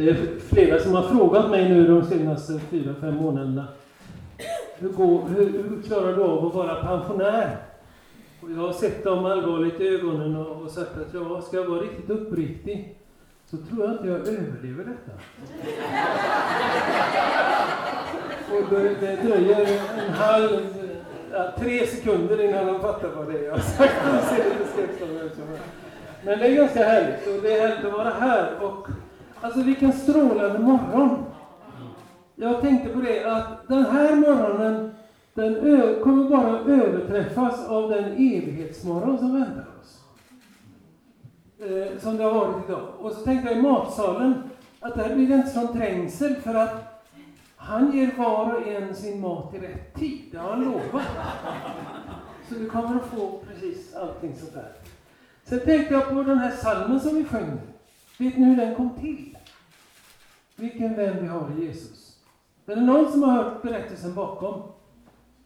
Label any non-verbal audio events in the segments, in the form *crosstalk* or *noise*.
Det är flera som har frågat mig nu de senaste fyra, fem månaderna. Hur, går, hur, hur klarar du av att vara pensionär? Och jag har sett dem allvarligt i ögonen och, och sagt att jag ska jag vara riktigt uppriktig så tror jag inte jag överlever detta. och det, det dröjer en halv, ja, tre sekunder innan de fattar vad det är jag har sagt. De ser lite ut. Men det är ganska härligt och det är härligt att vara här. Och, alltså vilken strålande morgon! Jag tänkte på det att den här morgonen den kommer bara överträffas av den evighetsmorgon som väntar oss. Eh, som det har varit idag. Och så tänkte jag i matsalen att där blir det inte sån trängsel för att han ger var och en sin mat i rätt tid. Det har han lovat. Så du kommer att få precis allting sånt där. Sen tänkte jag på den här salmen som vi sjöng. Vet ni hur den kom till? Vilken vän vi har i Jesus. Är det någon som har hört berättelsen bakom?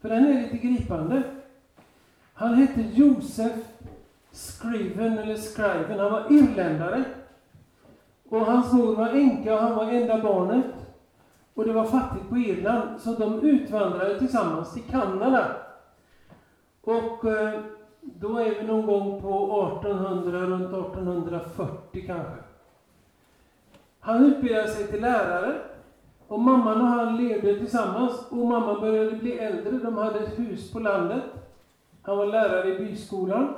För den är lite gripande. Han hette Josef Scriven, eller Scriven. Han var irländare. Och hans mor var änka och han var enda barnet. Och det var fattigt på Irland, så de utvandrade tillsammans till Kanada. Och eh, då är vi någon gång på 1800, runt 1840 kanske. Han utbildade sig till lärare. Och mamman och han levde tillsammans. Och mamman började bli äldre. De hade ett hus på landet. Han var lärare i byskolan.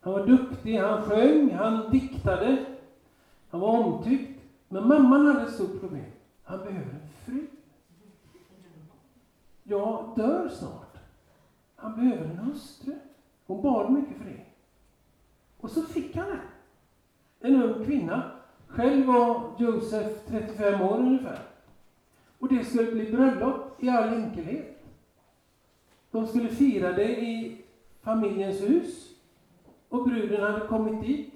Han var duktig, han sjöng, han diktade. Han var omtyckt. Men mamman hade ett stort problem. Han behöver en fru. Jag dör snart. Han behöver en hustru. Hon bad mycket för det. Och så fick han det. En ung kvinna. Själv var Josef 35 år ungefär. Och det skulle bli bröllop i all enkelhet. De skulle fira det i familjens hus. Och bruden hade kommit dit.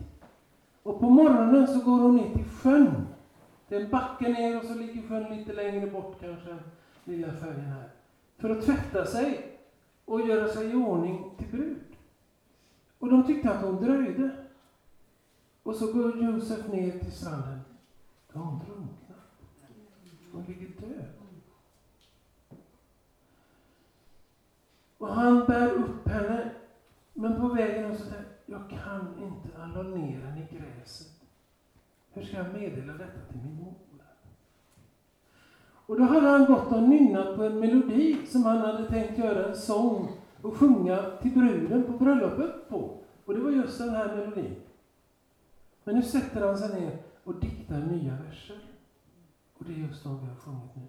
Och på morgonen så går hon ner till sjön. Det är en backe ner och så ligger sjön lite längre bort kanske, lilla färgen här. För att tvätta sig och göra sig i ordning till brud. Och de tyckte att hon dröjde. Och så går Josef ner till stranden. Då har hon drunknat. Hon ligger död. Och han bär upp henne. Men på vägen så säger jag kan inte alla ner henne i gräset. Hur ska jag meddela detta till min mor? Och då hade han gått och nynnat på en melodi som han hade tänkt göra en sång och sjunga till bruden på bröllopet på. Och det var just den här melodin. Men nu sätter han sig ner och diktar nya verser. Och det är just de vi har sjungit nu.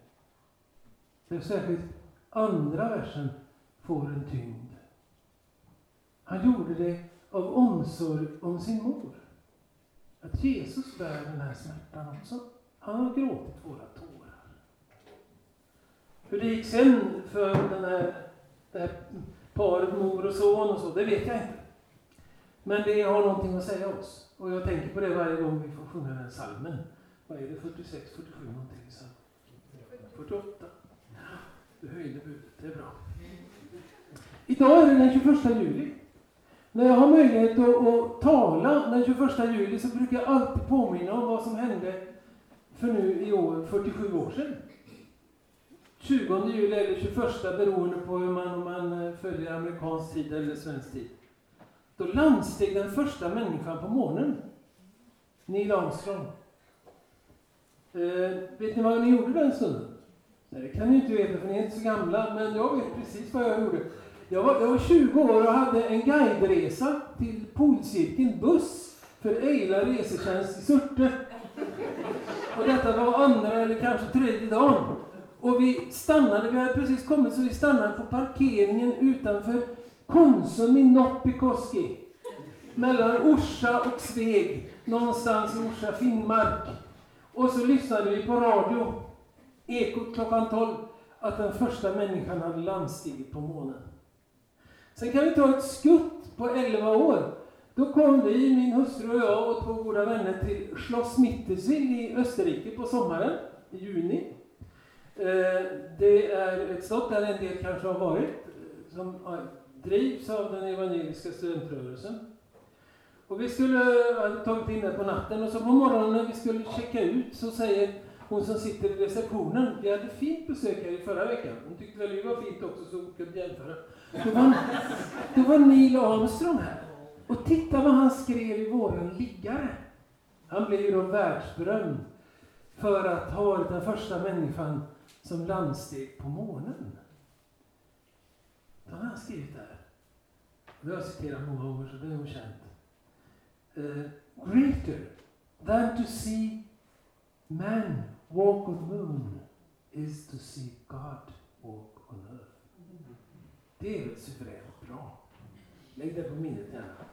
Det är särskilt andra versen får en tyngd. Han gjorde det av omsorg om sin mor. Att Jesus bär den här smärtan också. Han har gråtit våra tårar. Hur det gick sen för den här, det här paret, mor och son och så, det vet jag inte. Men det har någonting att säga oss. Och jag tänker på det varje gång vi får sjunga den salmen. Vad är det? 46, 47 någonting? 48? Du höjde budet, det är bra. Idag är det den 21 juli. När jag har möjlighet att, att tala den 21 juli så brukar jag alltid påminna om vad som hände för nu i år 47 år sedan. 20 juli eller 21 beroende på hur man, om man följer amerikansk tid eller svensk tid. Då landsteg den första människan på månen. Neil Armstrong. Eh, vet ni vad ni gjorde den stunden? Nej, det kan ni inte veta för ni är inte så gamla, men jag vet precis vad jag gjorde. Jag var, jag var 20 år och hade en guideresa till polcirkeln buss för Eila resetjänst i Surte. Och detta var andra eller kanske tredje dagen. Och vi stannade, vi hade precis kommit så vi stannade på parkeringen utanför Konsum i Noppikoski. Mellan Orsa och Sveg, någonstans i Orsa Finnmark. Och så lyssnade vi på radio, Ekot klockan 12, att den första människan hade landstigit på månen. Sen kan vi ta ett skutt på 11 år. Då kom vi, min hustru och jag och två goda vänner till Schloss Mittersill i Österrike på sommaren, i juni. Eh, det är ett slott där en del kanske har varit, eh, som drivs av den evangeliska studentrörelsen. Och vi skulle ha tagit in det på natten och så på morgonen när vi skulle checka ut så säger hon som sitter i receptionen, vi hade fint besök här i förra veckan. Hon tyckte väl det var fint också så hon kunde jämföra. Då var, då var Neil Armstrong här. Och titta vad han skrev i våran liggare. Han blev ju då världsberömd för att ha varit den första människan som landsteg på månen. Det har han skrivit där. Det har jag citerat många gånger, så det är nog känt. Uh, greater than to see man walk on moon is to see God walk on earth. Det är suveränt bra. Lägg det på minnet gärna.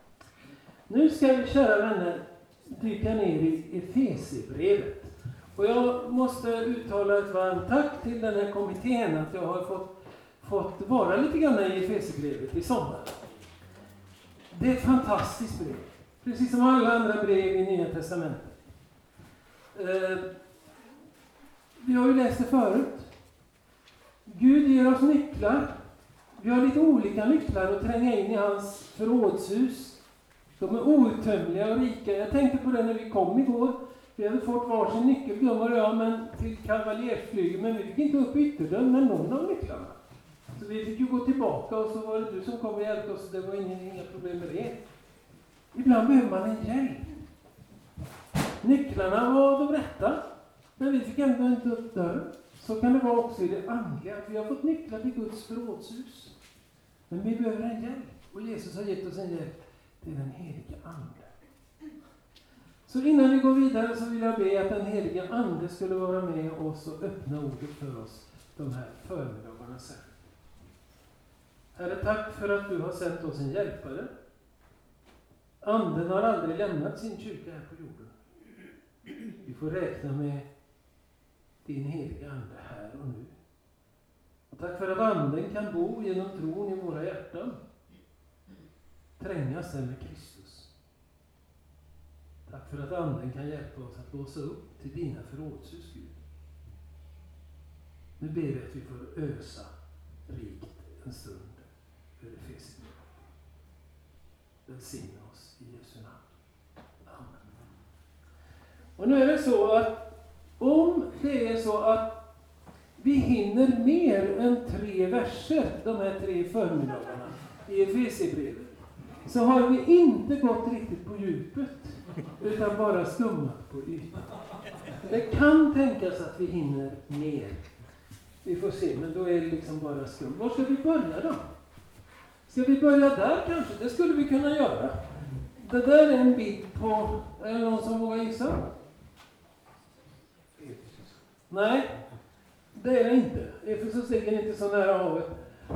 Nu ska vi, kära vänner, dyka ner i Efesierbrevet. Och jag måste uttala ett varmt tack till den här kommittén att jag har fått, fått vara lite grann i Efesierbrevet i sommar. Det är ett fantastiskt brev. Precis som alla andra brev i Nya Testamentet. Eh, vi har ju läst det förut. Gud ger oss nycklar. Vi har lite olika nycklar att tränga in i hans förrådshus. De är outtömliga och rika. Jag tänkte på det när vi kom igår. Vi hade fått varsin nyckel, Gunvor och jag, men till kavaljersflyget, men vi fick inte upp ytterdörren med någon av nycklarna. Så vi fick ju gå tillbaka och så var det du som kom och hjälpte oss, det var inga, inga problem med det. Ibland behöver man en hjälp. Nycklarna var de rätta, men vi fick ändå inte upp dörren. Så kan det vara också i det andliga. att Vi har fått nycklar till Guds förrådshus. Men vi behöver en hjälp. Och Jesus har gett oss en hjälp. Det är den helige Ande. Så innan vi går vidare så vill jag be att den helige Ande skulle vara med oss och öppna ordet för oss de här förmiddagarna sen. Herre, tack för att du har sänt oss en hjälpare. Anden har aldrig lämnat sin kyrka här på jorden. Vi får räkna med din heliga Ande här och nu. Och tack för att Anden kan bo genom tron i våra hjärtan. Trängas där med Kristus. Tack för att Anden kan hjälpa oss att låsa upp till dina förrådshus, Gud. Nu ber vi att vi får ösa rikt en stund för det finns nu. Välsigna oss i Jesu namn. Amen. Och nu är det så att om det är så att vi hinner mer än tre verser de här tre förmiddagarna i Efesierbrevet, så har vi inte gått riktigt på djupet, utan bara skummat på ytan. Det kan tänkas att vi hinner mer. Vi får se, men då är det liksom bara skum. Var ska vi börja då? Ska vi börja där kanske? Det skulle vi kunna göra. Det där är en bild på, är det någon som vågar gissa? Nej, det är det inte. Efesos ligger inte så nära havet.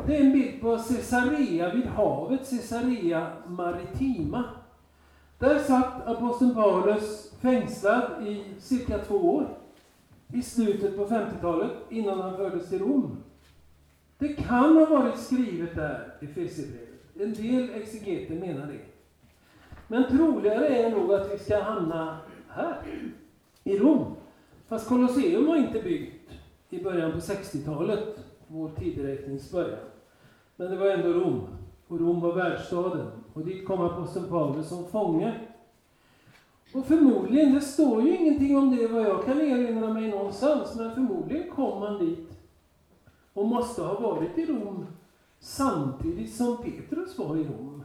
Det är en bild på Caesarea vid havet, Caesarea Maritima. Där satt aposteln Paulus fängslad i cirka två år. I slutet på 50-talet, innan han fördes till Rom. Det kan ha varit skrivet där, i Efesierbrevet. En del exegeter menar det. Men troligare är nog att vi ska hamna här, i Rom. Fast Colosseum var inte byggt i början på 60-talet, vår tideräknings början. Men det var ändå Rom, och Rom var världsstaden. Och dit kom aposteln Paulus som fånge. Och förmodligen, det står ju ingenting om det vad jag kan erinra mig någonstans, men förmodligen kom han dit och måste ha varit i Rom samtidigt som Petrus var i Rom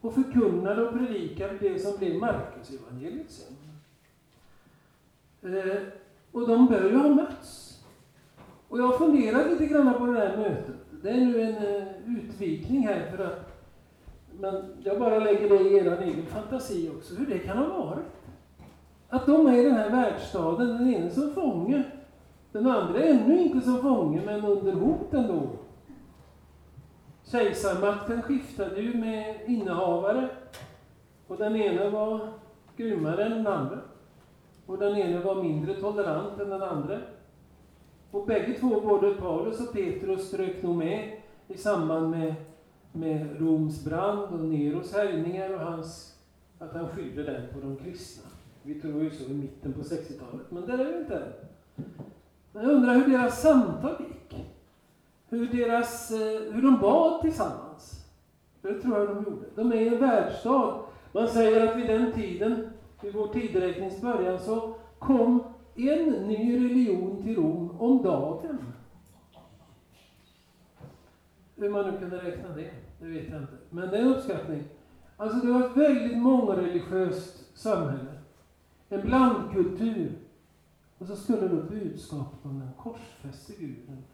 och förkunnade och predikade det som blev Markus evangeliet sen. Eh, och de bör ju ha mötts. Och jag funderar lite grann på det här mötet. Det är nu en uh, utvikning här för att, men jag bara lägger det i er egen fantasi också, hur det kan ha varit. Att de är i den här världsstaden, den ene som fånge, den andra ännu inte som fånge, men under hot ändå. Kejsarmakten skiftade ju med innehavare, och den ene var grymmare än den andra. Och den ene var mindre tolerant än den andra. Och bägge två, både Paulus och Petrus, strök nog med i samband med, med Roms brand och Neros härjningar och hans, att han skyllde den på de kristna. Vi tror ju så i mitten på 60-talet, men det är vi inte än. Men jag undrar hur deras samtal gick. Hur, deras, eh, hur de bad tillsammans. Det tror jag de gjorde. De är i en världsstad Man säger att vid den tiden, vid vår tideräknings början, så kom en ny religion till Rom om dagen. Hur man nu kunde räkna det, det vet jag inte. Men det är en uppskattning. Alltså det var ett väldigt mångreligiöst samhälle. En blandkultur. Och så skulle då budskapet om den korsfäste guden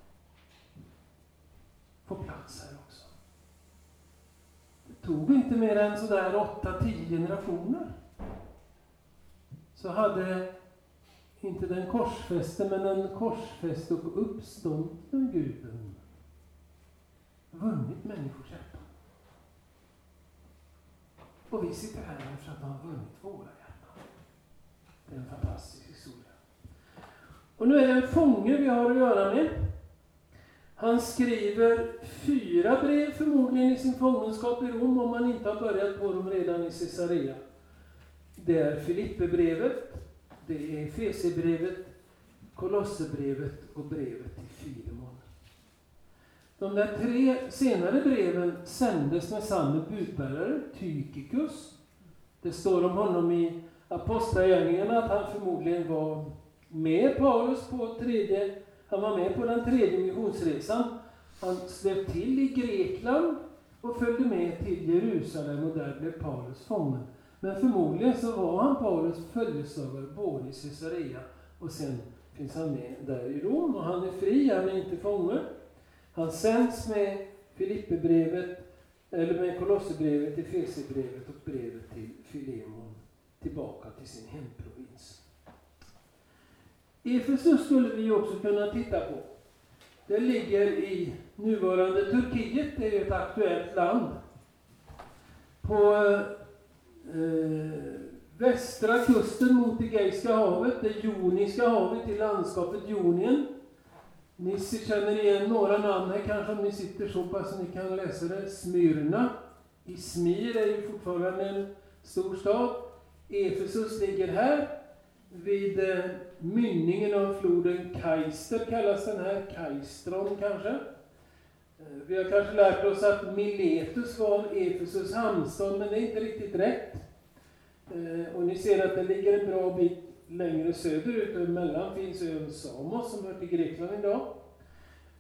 få plats här också. Det tog inte mer än sådär 8-10 generationer. Så hade inte den korsfäste, men den korsfäste och uppståndne guden vunnit människors hjärtan. Och vi sitter här för att han har vunnit våra hjärtan. Det är en fantastisk. Och nu är det en fånge vi har att göra med. Han skriver fyra brev förmodligen i sin fångenskap i Rom, om han inte har börjat på dem redan i Caesarea. Det är Filipperbrevet, det är Efesierbrevet, Kolosserbrevet och brevet till Filemon. De där tre senare breven sändes med samme budbärare, Tykikus. Det står om honom i Apostlagärningarna att han förmodligen var med Paulus på tredje, han var med på den tredje missionsresan. Han slöt till i Grekland och följde med till Jerusalem och där blev Paulus fången. Men förmodligen så var han Paulus följeslagare både i Caesarea och sen finns han med där i Rom och han är fri, han är inte fånge. Han sänds med Filipperbrevet, eller med Kolosserbrevet, Efesierbrevet och brevet till Filemon tillbaka till sin hemprovins. Efesus skulle vi också kunna titta på. Det ligger i nuvarande Turkiet, det är ju ett aktuellt land. På eh, västra kusten mot Egeiska havet, det Joniska havet i landskapet Jonien. Ni känner igen några namn här kanske om ni sitter så pass att ni kan läsa det. Smyrna. Izmir är ju fortfarande en stor stad. Efesus ligger här. Vid eh, mynningen av floden Kaister kallas den här, Kaistron kanske. Eh, vi har kanske lärt oss att Miletus var Efesus hamnstad, men det är inte riktigt rätt. Eh, och ni ser att det ligger en bra bit längre söderut, och emellan finns ön Samos som hör till Grekland idag.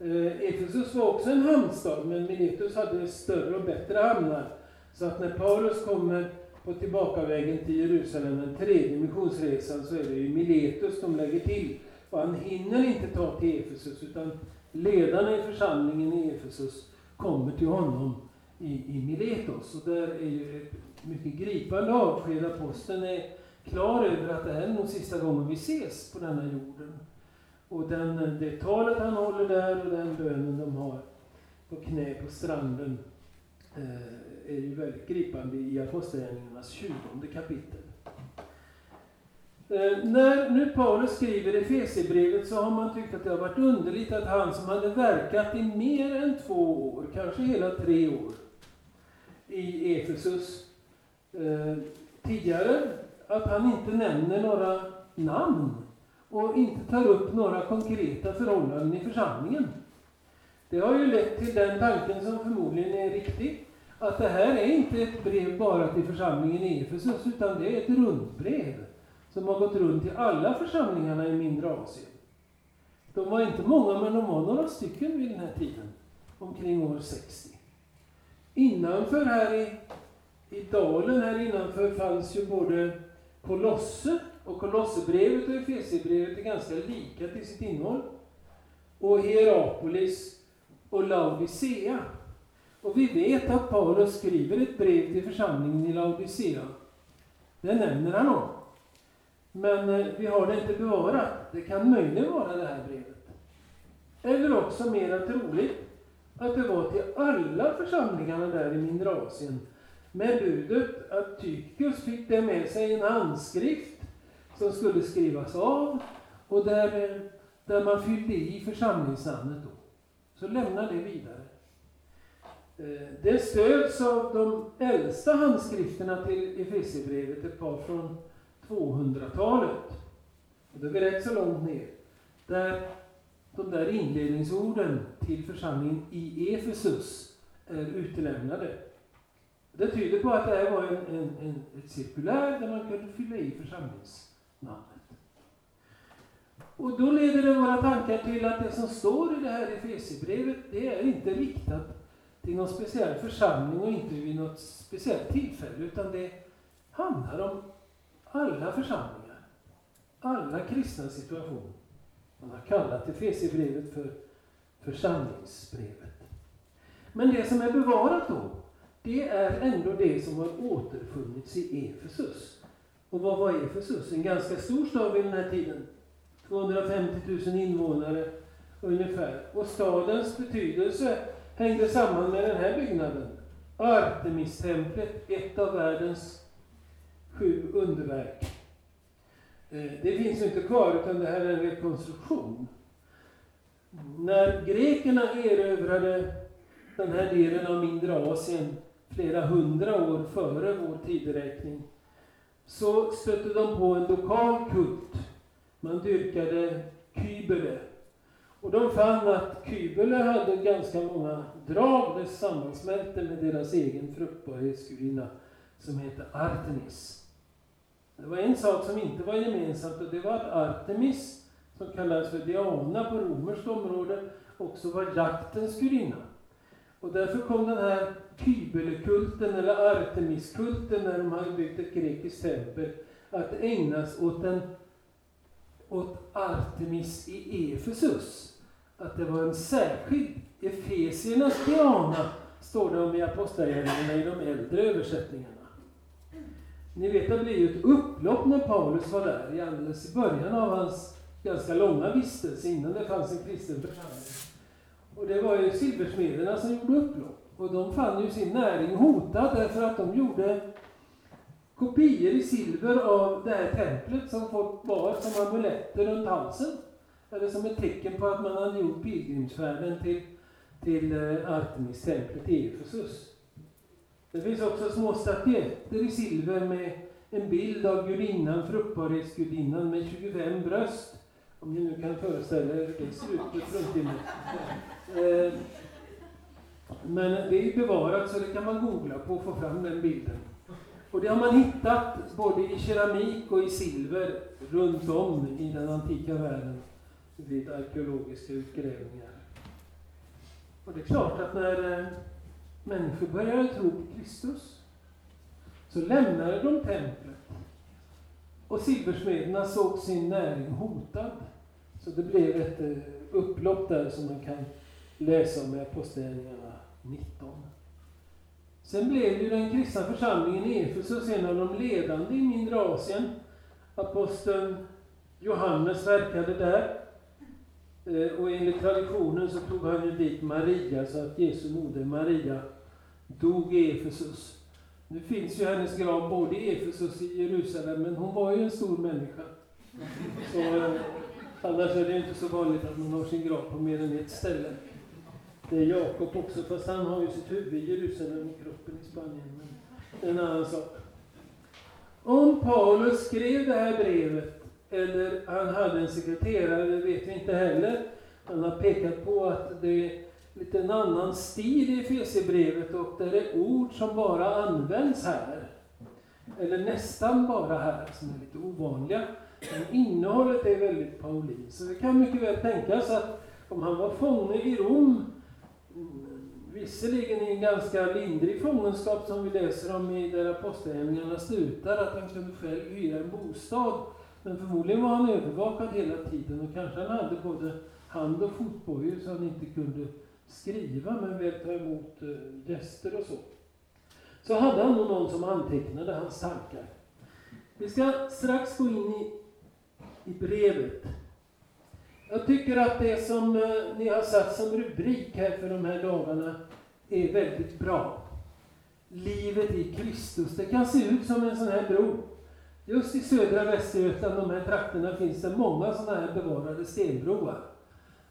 Eh, Efesus var också en hamnstad, men Miletus hade större och bättre hamnar. Så att när Paulus kommer på tillbakavägen till Jerusalem, den tredje missionsresan, så är det ju Miletus de lägger till. Och han hinner inte ta till Efesus, utan ledarna i församlingen i Efesus kommer till honom i, i Miletos. Och där är ju ett mycket gripande avsked. Aposteln är klar över att det här är nog sista gången vi ses på denna jorden. Och den, det talet han håller där och den bönen de har på knä på stranden eh, är ju väldigt gripande i Apostlagärningarnas 20 kapitel. Eh, när nu Paulus skriver Efesierbrevet så har man tyckt att det har varit underligt att han som hade verkat i mer än två år, kanske hela tre år, i Efesus eh, tidigare, att han inte nämner några namn och inte tar upp några konkreta förhållanden i församlingen. Det har ju lett till den tanken som förmodligen är riktig, att det här är inte ett brev bara till församlingen i Efesus, utan det är ett rundbrev som har gått runt till alla församlingarna i mindre Asien. De var inte många, men de var några stycken vid den här tiden, omkring år 60. Innanför här i, i dalen här innanför fanns ju både Kolosse och Kolossebrevet och Efesierbrevet är ganska lika till sitt innehåll. Och Hierapolis och Laodicea och vi vet att Paulus skriver ett brev till församlingen i Laodicea. Det nämner han om. Men eh, vi har det inte bevarat. Det kan möjligen vara det här brevet. Eller också mera troligt att det var till alla församlingarna där i mindre Asien med budet att Tychus fick det med sig en handskrift som skulle skrivas av och där, eh, där man fyllde i församlingsnamnet då. Så lämna det vidare. Eh, det stöds av de äldsta handskrifterna till Efesierbrevet, ett par från 200-talet. Det är rätt så långt ner. Där de där inledningsorden till församlingen i Efesus är utelämnade. Det tyder på att det här var en, en, en, ett cirkulär där man kunde fylla i församlingsnamnet. Och då leder det våra tankar till att det som står i det här Efesierbrevet, det är inte riktat till någon speciell församling och inte vid något speciellt tillfälle, utan det handlar om alla församlingar, alla kristna situationer. Man har kallat Efesierbrevet för församlingsbrevet. Men det som är bevarat då, det är ändå det som har återfunnits i Efesus. Och vad var Efesus? En ganska stor stad vid den här tiden. 250 000 invånare ungefär. Och stadens betydelse hängde samman med den här byggnaden. Artemistemplet, ett av världens sju underverk. Eh, det finns inte kvar, utan det här är en rekonstruktion. När grekerna erövrade den här delen av mindre Asien flera hundra år före vår tideräkning, så stötte de på en lokal kult. Man dyrkade kybele. Och de fann att kybele hade ganska många drag, det sammansmälte med deras egen fruktbarhetsgudinna som heter Artemis. Det var en sak som inte var gemensamt och det var att Artemis, som kallades för Diana på romerskt område, också var jaktens gudinna. Och därför kom den här Kybelekulten, eller Artemiskulten, när de hade byggt ett grekiskt tempel, att ägnas åt, en, åt Artemis i Efesus. Att det var en särskild Efesiernas Diana, står det om i Apostlagärningarna i de äldre översättningarna. Ni vet, det blev ju ett upplopp när Paulus var där, i alldeles i början av hans ganska långa vistelse, innan det fanns en kristen församling. Och det var ju silversmederna som gjorde upplopp. Och de fann ju sin näring hotad därför att de gjorde kopior i silver av det här templet som folk bar som amuletter runt halsen. Eller som ett tecken på att man hade gjort pilgrimsfärden till, till eh, Artemistemplet Artemis-templet i Efesus. Det finns också små statyetter i silver med en bild av gudinnan, fruktbarhetsgudinnan med 25 bröst. Om ni nu kan föreställa er hur det ser ut på ett fruntimmer. *laughs* Eh, men det är bevarat så det kan man googla på och få fram den bilden. Och det har man hittat både i keramik och i silver runt om i den antika världen vid arkeologiska utgrävningar. Och det är klart att när eh, människor började tro på Kristus så lämnade de templet. Och silversmederna såg sin näring hotad. Så det blev ett eh, upplopp där som man kan läsa om i Apostlagärningarna 19. Sen blev ju den kristna församlingen i Efesus en av de ledande i mindre Asien. Aposteln Johannes verkade där. Eh, och enligt traditionen så tog han ju dit Maria, så att Jesu moder Maria dog i Efesus. Nu finns ju hennes grav både i Efesus och i Jerusalem, men hon var ju en stor människa. Så, eh, annars är det inte så vanligt att man har sin grav på mer än ett ställe. Det är Jakob också, fast han har ju sitt huvud i Jerusalem och kroppen i Spanien. Men det är en annan sak. Om Paulus skrev det här brevet, eller han hade en sekreterare, det vet vi inte heller. Han har pekat på att det är lite en annan stil i Efesierbrevet och där det är ord som bara används här. Eller nästan bara här, som är lite ovanliga. Men innehållet är väldigt Paulin. Så det kan mycket väl tänkas att om han var fånge i Rom visserligen i en ganska lindrig fångenskap som vi läser om i där Apostlagärningarna slutar, att han kunde själv hyra en bostad. Men förmodligen var han övervakad hela tiden och kanske han hade både hand och fotbojor så han inte kunde skriva men väl ta emot eh, gäster och så. Så hade han nog någon som antecknade hans tankar. Vi ska strax gå in i, i brevet. Jag tycker att det som eh, ni har satt som rubrik här för de här dagarna är väldigt bra. Livet i Kristus. Det kan se ut som en sån här bro. Just i södra Västergötland, de här trakterna, finns det många sådana här bevarade stenbroar.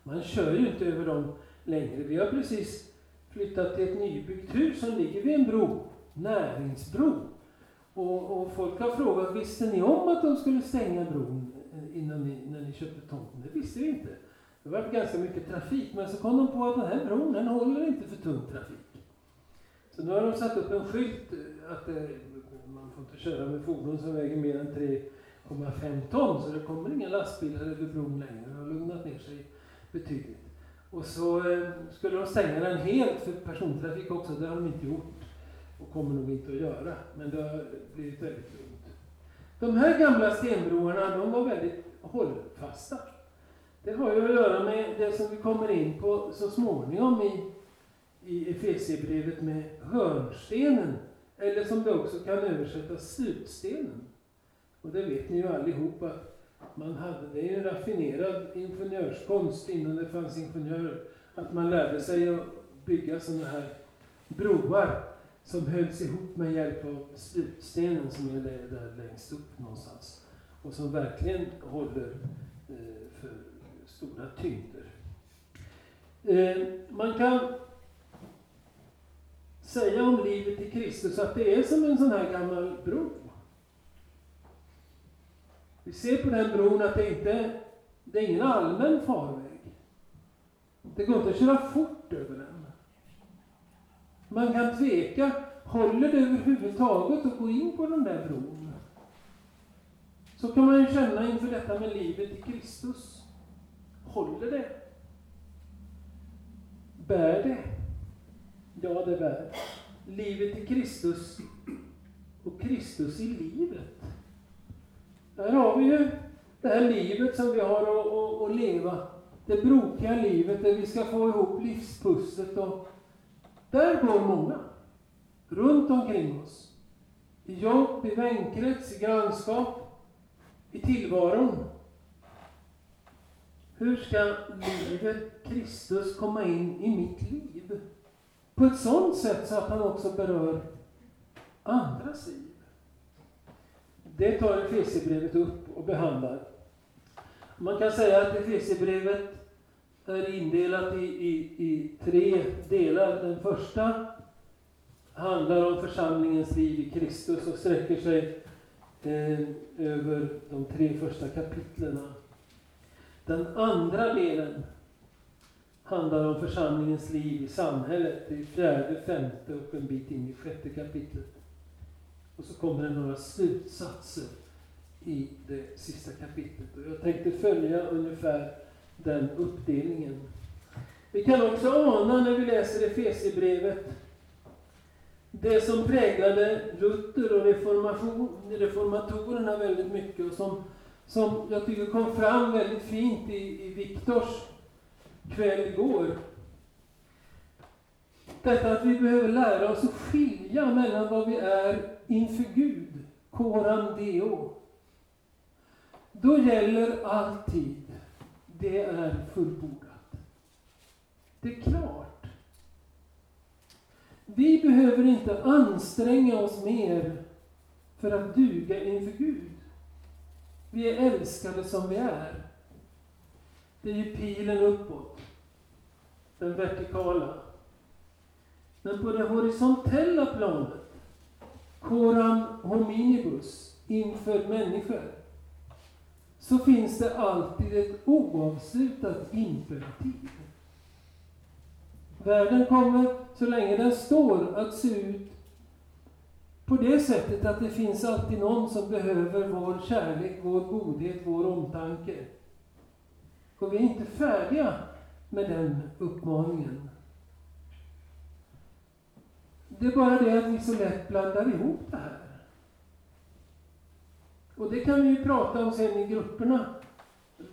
Man kör ju inte över dem längre. Vi har precis flyttat till ett nybyggt hus som ligger vid en bro, näringsbro. Och, och folk har frågat, visste ni om att de skulle stänga bron eh, innan ni, när ni köpte tomten? Det visste vi inte. Det var ganska mycket trafik, men så kom de på att den här bron, den håller inte för tung trafik. Så nu har de satt upp en skylt eh, eh att köra med fordon som väger mer än 3,5 ton, så det kommer inga lastbilar över bron längre. Det har lugnat ner sig betydligt. Och så eh, skulle de stänga den helt för persontrafik också, det har de inte gjort. Och kommer nog inte att göra, men det har blivit väldigt lugnt. De här gamla stenbroarna, de var väldigt hållfasta. Det har ju att göra med det som vi kommer in på så småningom i, i Efesierbrevet med hörnstenen, eller som det också kan översättas slutstenen. Och det vet ni ju allihop att man hade, det är ju en raffinerad ingenjörskonst innan det fanns ingenjörer, att man lärde sig att bygga sådana här broar som hölls ihop med hjälp av slutstenen som är där längst upp någonstans. Och som verkligen håller eh, för stora tyngder. Eh, man kan säga om livet i Kristus att det är som en sån här gammal bro. Vi ser på den bron att det inte det är ingen allmän farväg. Det går inte att köra fort över den. Man kan tveka, håller det överhuvudtaget att gå in på den där bron? Så kan man ju känna inför detta med livet i Kristus. Håller det? Bär det? Ja, det bär. Livet i Kristus och Kristus i livet. Där har vi ju det här livet som vi har att, att, att leva. Det brokiga livet där vi ska få ihop livspusslet. Och där går många. Runt omkring oss. I jobb, i vänkrets, i grannskap, i tillvaron. Hur ska livet Kristus komma in i mitt liv? På ett sådant sätt så att han också berör andras liv. Det tar Efesierbrevet upp och behandlar. Man kan säga att Efesierbrevet är indelat i, i, i tre delar. Den första handlar om församlingens liv i Kristus och sträcker sig eh, över de tre första kapitlen. Den andra delen handlar om församlingens liv i samhället, i fjärde, femte och en bit in i sjätte kapitlet. Och så kommer det några slutsatser i det sista kapitlet. Och jag tänkte följa ungefär den uppdelningen. Vi kan också ana när vi läser Efesierbrevet det som präglade Luther och reformatorerna väldigt mycket och som, som jag tycker kom fram väldigt fint i, i Viktors kväll igår. Detta att vi behöver lära oss att skilja mellan vad vi är inför Gud, koran deo. Då gäller alltid, det är fullbordat. Det är klart. Vi behöver inte anstränga oss mer för att duga inför Gud. Vi är älskade som vi är. Det är ju pilen uppåt. Den vertikala. Men på det horisontella planet coram hominibus, inför människor, så finns det alltid ett oavslutat imperativ. Världen kommer, så länge den står, att se ut på det sättet att det finns alltid någon som behöver vår kärlek, vår godhet, vår omtanke. Och vi är inte färdiga med den uppmaningen. Det är bara det att vi så lätt blandar ihop det här. Och det kan vi ju prata om sen i grupperna,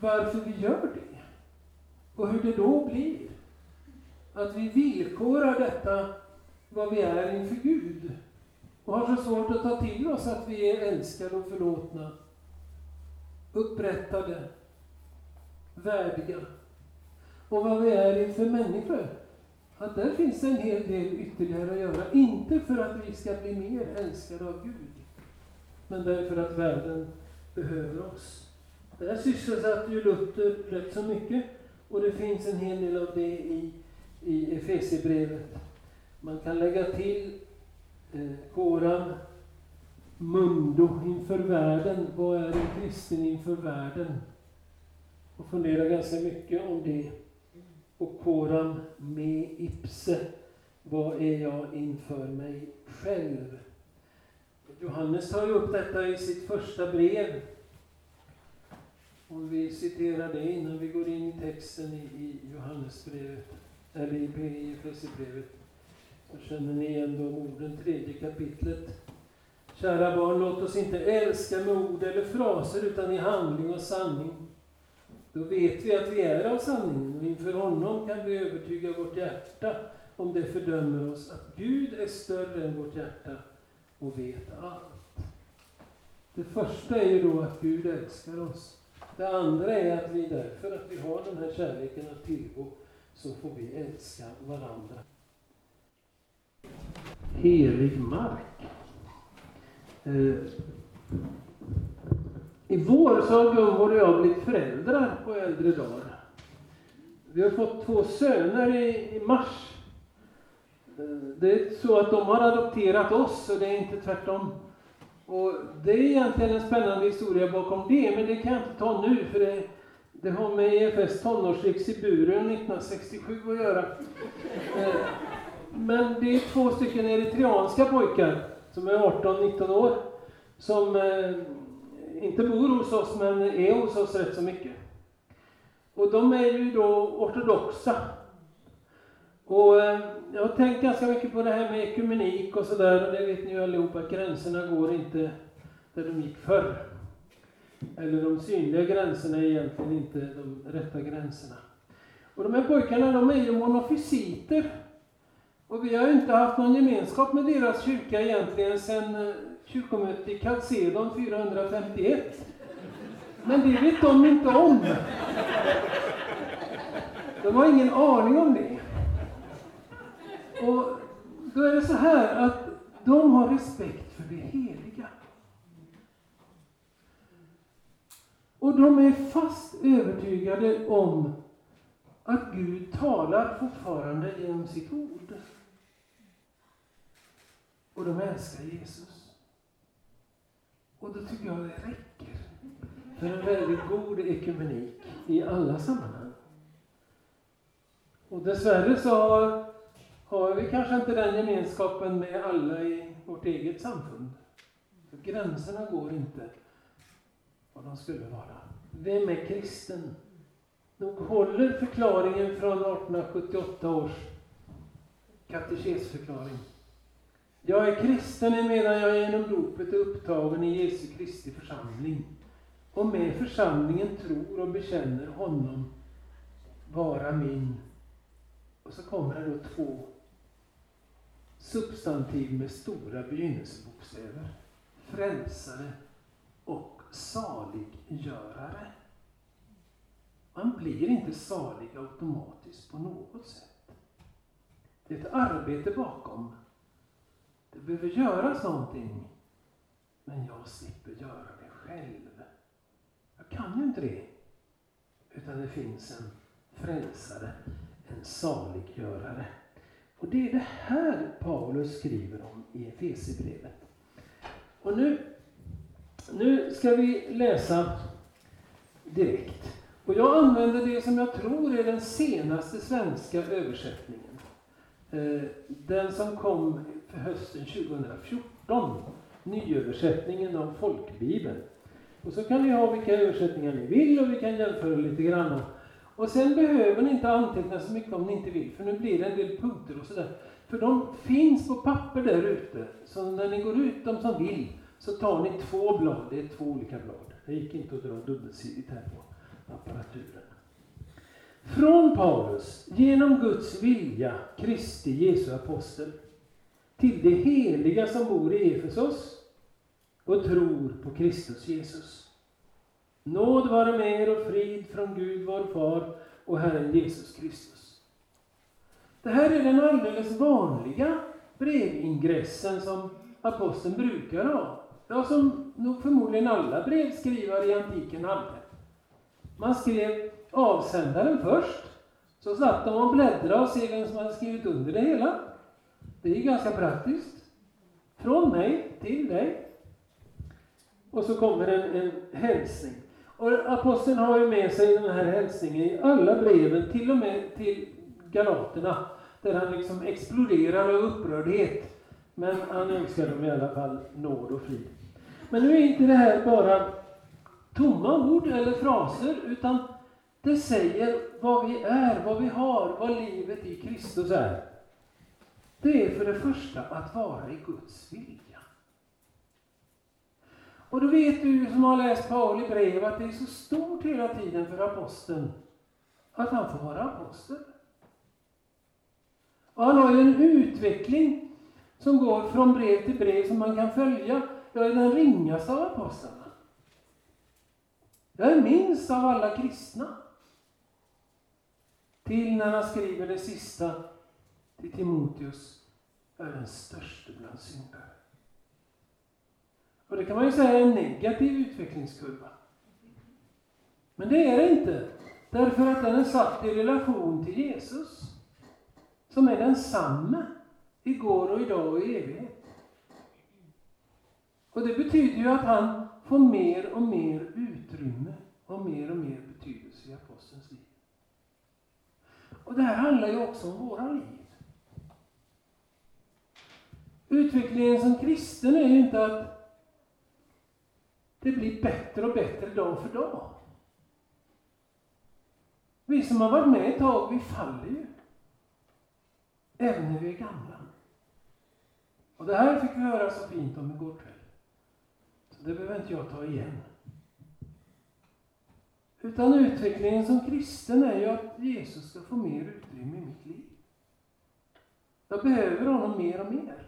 varför vi gör det. Och hur det då blir. Att vi villkorar detta, vad vi är inför Gud. Och har så svårt att ta till oss att vi är älskade och förlåtna. Upprättade. Värdiga. Och vad vi är inför människor att där finns en hel del ytterligare att göra. Inte för att vi ska bli mer älskade av Gud, men därför att världen behöver oss. Där sysselsatte ju Luther rätt så mycket och det finns en hel del av det i, i Efesierbrevet. Man kan lägga till eh, Koran, mundo inför världen. Vad är en kristen inför världen? Och funderar ganska mycket om det och koram me ipse. Vad är jag inför mig själv? Johannes tar ju upp detta i sitt första brev. Om vi citerar det innan vi går in i texten i, i Johannesbrevet, eller i Efesierbrevet, så känner ni igen de orden, tredje kapitlet. Kära barn, låt oss inte älska med ord eller fraser, utan i handling och sanning. Då vet vi att vi är av sanningen, och inför honom kan vi övertyga vårt hjärta, om det fördömer oss, att Gud är större än vårt hjärta och vet allt. Det första är ju då att Gud älskar oss. Det andra är att vi därför att vi har den här kärleken att tillgå, så får vi älska varandra. Helig mark. Eh, i vår så har Gunvor och jag blivit föräldrar på äldre dagar. Vi har fått två söner i, i mars. Eh, det är så att de har adopterat oss och det är inte tvärtom. Och det är egentligen en spännande historia bakom det, men det kan jag inte ta nu för det, det har med EFS tonårsriks i buren 1967 att göra. Eh, men det är två stycken eritreanska pojkar som är 18-19 år som eh, inte bor hos oss men är hos oss rätt så mycket. Och de är ju då ortodoxa. Och eh, jag har tänkt ganska mycket på det här med ekumenik och sådär och det vet ni ju allihopa att gränserna går inte där de gick förr. Eller de synliga gränserna är egentligen inte de rätta gränserna. Och de här pojkarna de är ju monofysiter. Och vi har ju inte haft någon gemenskap med deras kyrka egentligen sedan eh, kyrkomötet i Calcedon 451. Men det vet de inte om. De har ingen aning om det. Och då är det så här att de har respekt för det heliga. Och de är fast övertygade om att Gud talar fortfarande genom sitt ord. Och de älskar Jesus. Och då tycker jag det räcker för en väldigt god ekumenik i alla sammanhang. Och dessvärre så har, har vi kanske inte den gemenskapen med alla i vårt eget samfund. För gränserna går inte vad de skulle vara. Vem är kristen? Nog håller förklaringen från 1878 års katekesförklaring. Jag är kristen medan jag genom dopet är upptagen i Jesu Kristi församling och med församlingen tror och bekänner honom vara min. Och så kommer det då två substantiv med stora begynnelsebokstäver. Frälsare och saliggörare. Man blir inte salig automatiskt på något sätt. Det är ett arbete bakom. Det behöver göras någonting. Men jag slipper göra det själv. Jag kan ju inte det. Utan det finns en frälsare, en saliggörare. Och det är det här Paulus skriver om i Efesierbrevet. Och nu, nu ska vi läsa direkt. Och jag använder det som jag tror är den senaste svenska översättningen. Eh, den som kom hösten 2014, nyöversättningen av folkbibeln. Och så kan ni ha vilka översättningar ni vill och vi kan jämföra lite grann. Och sen behöver ni inte anteckna så mycket om ni inte vill, för nu blir det en del punkter och sådär. För de finns på papper där ute, så när ni går ut, de som vill, så tar ni två blad, det är två olika blad. Det gick inte att dra dubbelsidigt här på apparaturen. Från Paulus, genom Guds vilja, Kristi Jesu apostel, till de heliga som bor i Efesos och tror på Kristus Jesus. Nåd vare med er och frid från Gud vår Far och Herren Jesus Kristus. Det här är den alldeles vanliga brevingressen som aposteln brukar ha. Ja, som nog förmodligen alla brevskrivare i antiken hade. Man skrev avsändaren först, så satt de och bläddrade och se vem som hade skrivit under det hela. Det är ganska praktiskt. Från mig till dig. Och så kommer en, en hälsning. Och aposteln har ju med sig den här hälsningen i alla breven, till och med till galaterna. där han liksom exploderar av upprördhet. Men han önskar dem i alla fall nåd och frid. Men nu är inte det här bara tomma ord eller fraser, utan det säger vad vi är, vad vi har, vad livet i Kristus är. Det är för det första att vara i Guds vilja. Och då vet du som har läst Pauli brev att det är så stort hela tiden för aposteln att han får vara apostel. Och han har ju en utveckling som går från brev till brev som man kan följa. Jag är den ringaste av apostlarna. Jag är minst av alla kristna. Till när han skriver det sista till Timoteus, är den störste bland syndare. Och det kan man ju säga är en negativ utvecklingskurva. Men det är det inte. Därför att den är satt i relation till Jesus. Som är densamme igår och idag och i evighet. Och det betyder ju att han får mer och mer utrymme och mer och mer betydelse i apostelns liv. Och det här handlar ju också om våra liv. Utvecklingen som kristen är ju inte att det blir bättre och bättre dag för dag. Vi som har varit med ett tag, vi faller ju. Även när vi är gamla. Och det här fick vi höra så fint om igår kväll. Så det behöver inte jag ta igen. Utan utvecklingen som kristen är ju att Jesus ska få mer utrymme i mitt liv. Jag behöver honom mer och mer.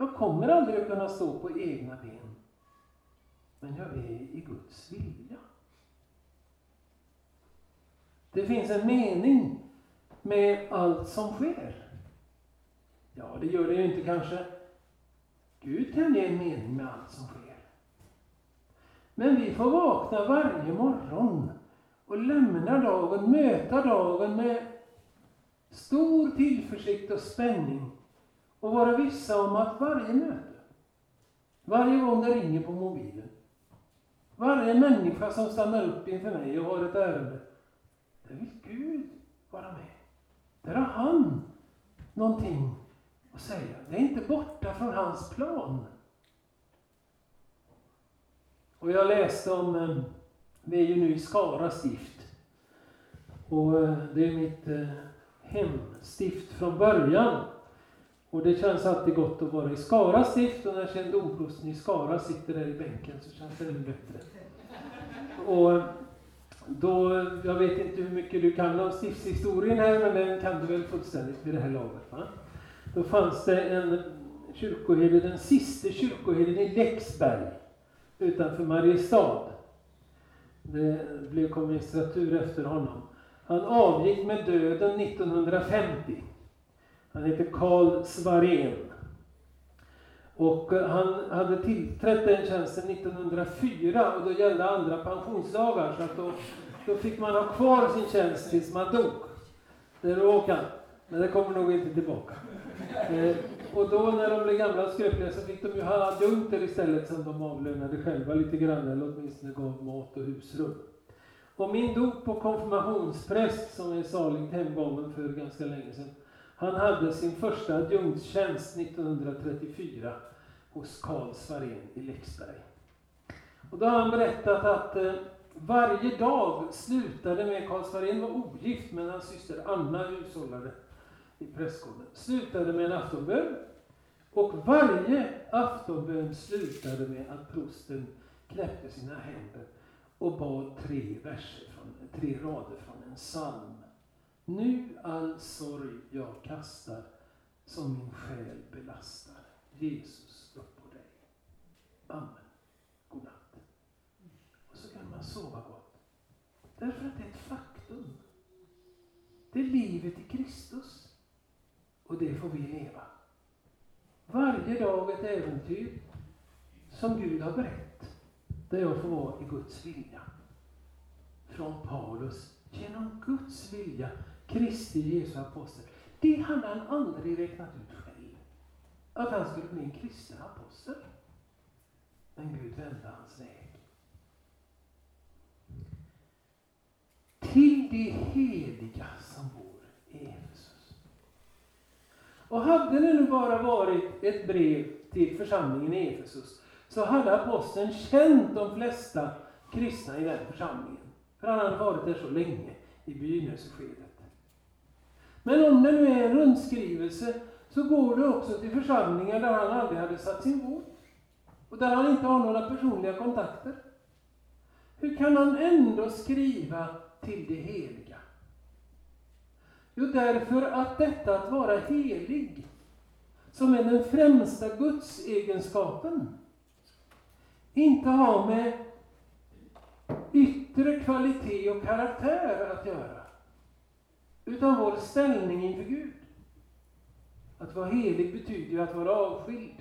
Jag kommer aldrig att kunna stå på egna ben. Men jag är i Guds vilja. Det finns en mening med allt som sker. Ja, det gör det ju inte kanske. Gud kan ge en mening med allt som sker. Men vi får vakna varje morgon och lämna dagen, möta dagen med stor tillförsikt och spänning och vara vissa om att varje möte, varje gång det ringer på mobilen, varje människa som stannar upp inför mig och har ett ärende, där vill Gud vara med. Där har han någonting att säga. Det är inte borta från hans plan. Och jag läste om, eh, vi är ju nu i Skara stift. Och eh, det är mitt eh, hemstift från början. Och det känns alltid gott att vara i Skara stift och när kände domprosten i Skara sitter där i bänken så känns det ännu bättre. Och då, jag vet inte hur mycket du kan om stiftshistorien här, men den kan du väl fullständigt vid det här laget. Va? Då fanns det en kyrkoherde, den sista kyrkoherden i Leksberg utanför Mariestad. Det blev komministratur efter honom. Han avgick med döden 1950. Han heter Karl Svarén. Och eh, han hade tillträtt den tjänsten 1904 och då gällde andra pensionslagar så att då, då fick man ha kvar sin tjänst tills man dog. Det råkade han, men det kommer nog inte tillbaka. Eh, och då när de blev gamla och skröpliga så fick de ju ha adjunkter istället som de avlönade själva lite grann, eller åtminstone gav mat och husrum. Och min dop på konfirmationspräst, som är saligt hemgången för ganska länge sedan, han hade sin första adjunktstjänst 1934 hos Karl Svarén i Leksberg. Och då har han berättat att eh, varje dag slutade med, Karl Svarén var ogift, men hans syster Anna hushållade i prästgården, slutade med en aftonbön. Och varje aftonbön slutade med att prosten knäppte sina händer och bad tre verser, från, tre rader från en psalm. Nu all sorg jag kastar som min själ belastar. Jesus upp på dig. Amen. God natt. Och så kan man sova gott. Därför att det är ett faktum. Det är livet i Kristus. Och det får vi leva. Varje dag ett äventyr som Gud har berett. Där jag får vara i Guds vilja. Från Paulus, genom Guds vilja, Kristi Jesu apostel. Det hade han aldrig räknat ut själv. Att han skulle bli en kristen apostel. Men Gud vände hans väg. Till det heliga som bor i Jesus. Och hade det nu bara varit ett brev till församlingen i Efesus, så hade aposteln känt de flesta kristna i den församlingen. För han hade varit där så länge i begynnelseskedet. Men om det nu är en rundskrivelse, så går det också till församlingar där han aldrig hade satt sin fot. Och där han inte har några personliga kontakter. Hur kan han ändå skriva till det heliga? Jo, därför att detta att vara helig, som är den främsta gudsegenskapen, inte har med yttre kvalitet och karaktär att göra, utan vår ställning inför Gud. Att vara helig betyder ju att vara avskild.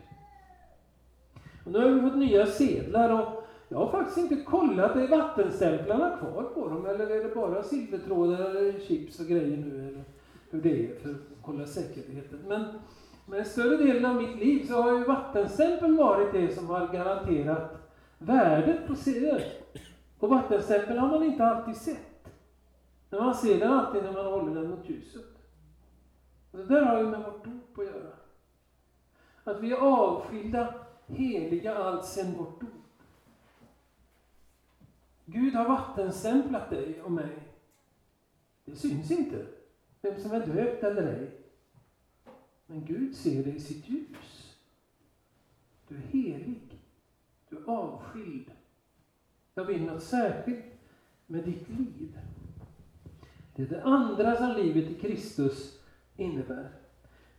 Och nu har vi fått nya sedlar och jag har faktiskt inte kollat, är vattenstämplarna kvar på dem eller är det bara silvertrådar eller chips och grejer nu? Eller hur det är för att kolla säkerheten. Men, men större delen av mitt liv så har ju vattenstämpeln varit det som har garanterat värdet på sedlar. Och vattenstämpeln har man inte alltid sett. Men man ser den alltid när man håller den mot ljuset. Och det där har ju med vårt dop att göra. Att vi är avskilda, heliga allt sedan vårt dop. Gud har vattenstämplat dig och mig. Det syns inte, vem som är döpt eller ej. Men Gud ser dig i sitt ljus. Du är helig. Du är avskild. Jag vill något särskilt med ditt liv. Det är det andra som livet i Kristus innebär.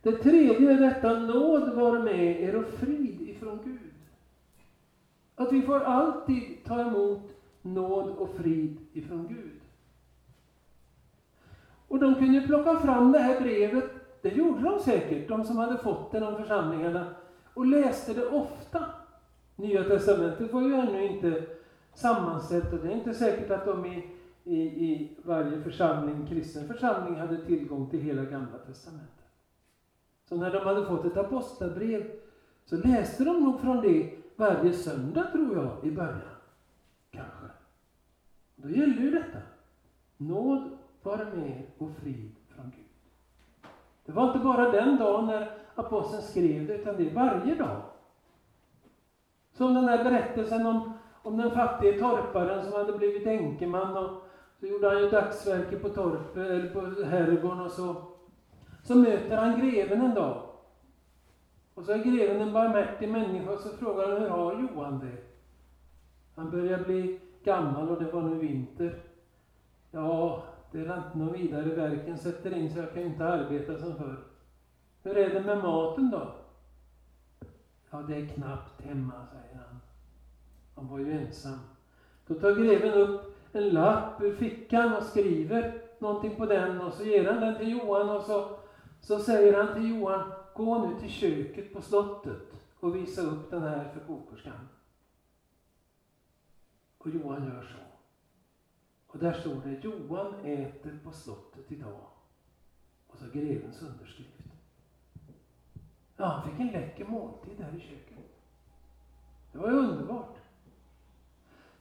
Det tredje är detta nåd vare med er och frid ifrån Gud. Att vi får alltid ta emot nåd och frid ifrån Gud. Och de kunde plocka fram det här brevet, det gjorde de säkert, de som hade fått det, de församlingarna, och läste det ofta. Nya testamentet var ju ännu inte sammanställt och det är inte säkert att de i, i, i varje församling, kristen församling hade tillgång till hela gamla testamentet. Så när de hade fått ett apostlabrev så läste de nog från det varje söndag, tror jag, i början. Kanske. Då gäller ju detta. Nåd vare med och frid från Gud. Det var inte bara den dagen när aposteln skrev det, utan det är varje dag. Som den här berättelsen om, om den fattige torparen som hade blivit enkeman och så gjorde han ju dagsverke på torpet, eller på herrgården och så. Så möter han greven en dag. Och så är greven en barmhärtig människa och så frågar han hur har Johan det? Han börjar bli gammal och det var nu vinter. Ja, det är inte något vidare. Verken sätter in så jag kan inte arbeta som förr. Hur är det med maten då? Ja, det är knappt hemma, säger han. Han var ju ensam. Då tar greven upp en lapp ur fickan och skriver någonting på den och så ger han den till Johan och så, så säger han till Johan, gå nu till köket på slottet och visa upp den här för kokerskan. Och Johan gör så. Och där står det Johan äter på slottet idag. Och så grevens underskrift. Ja, han fick en läcker måltid där i köket. Det var ju underbart.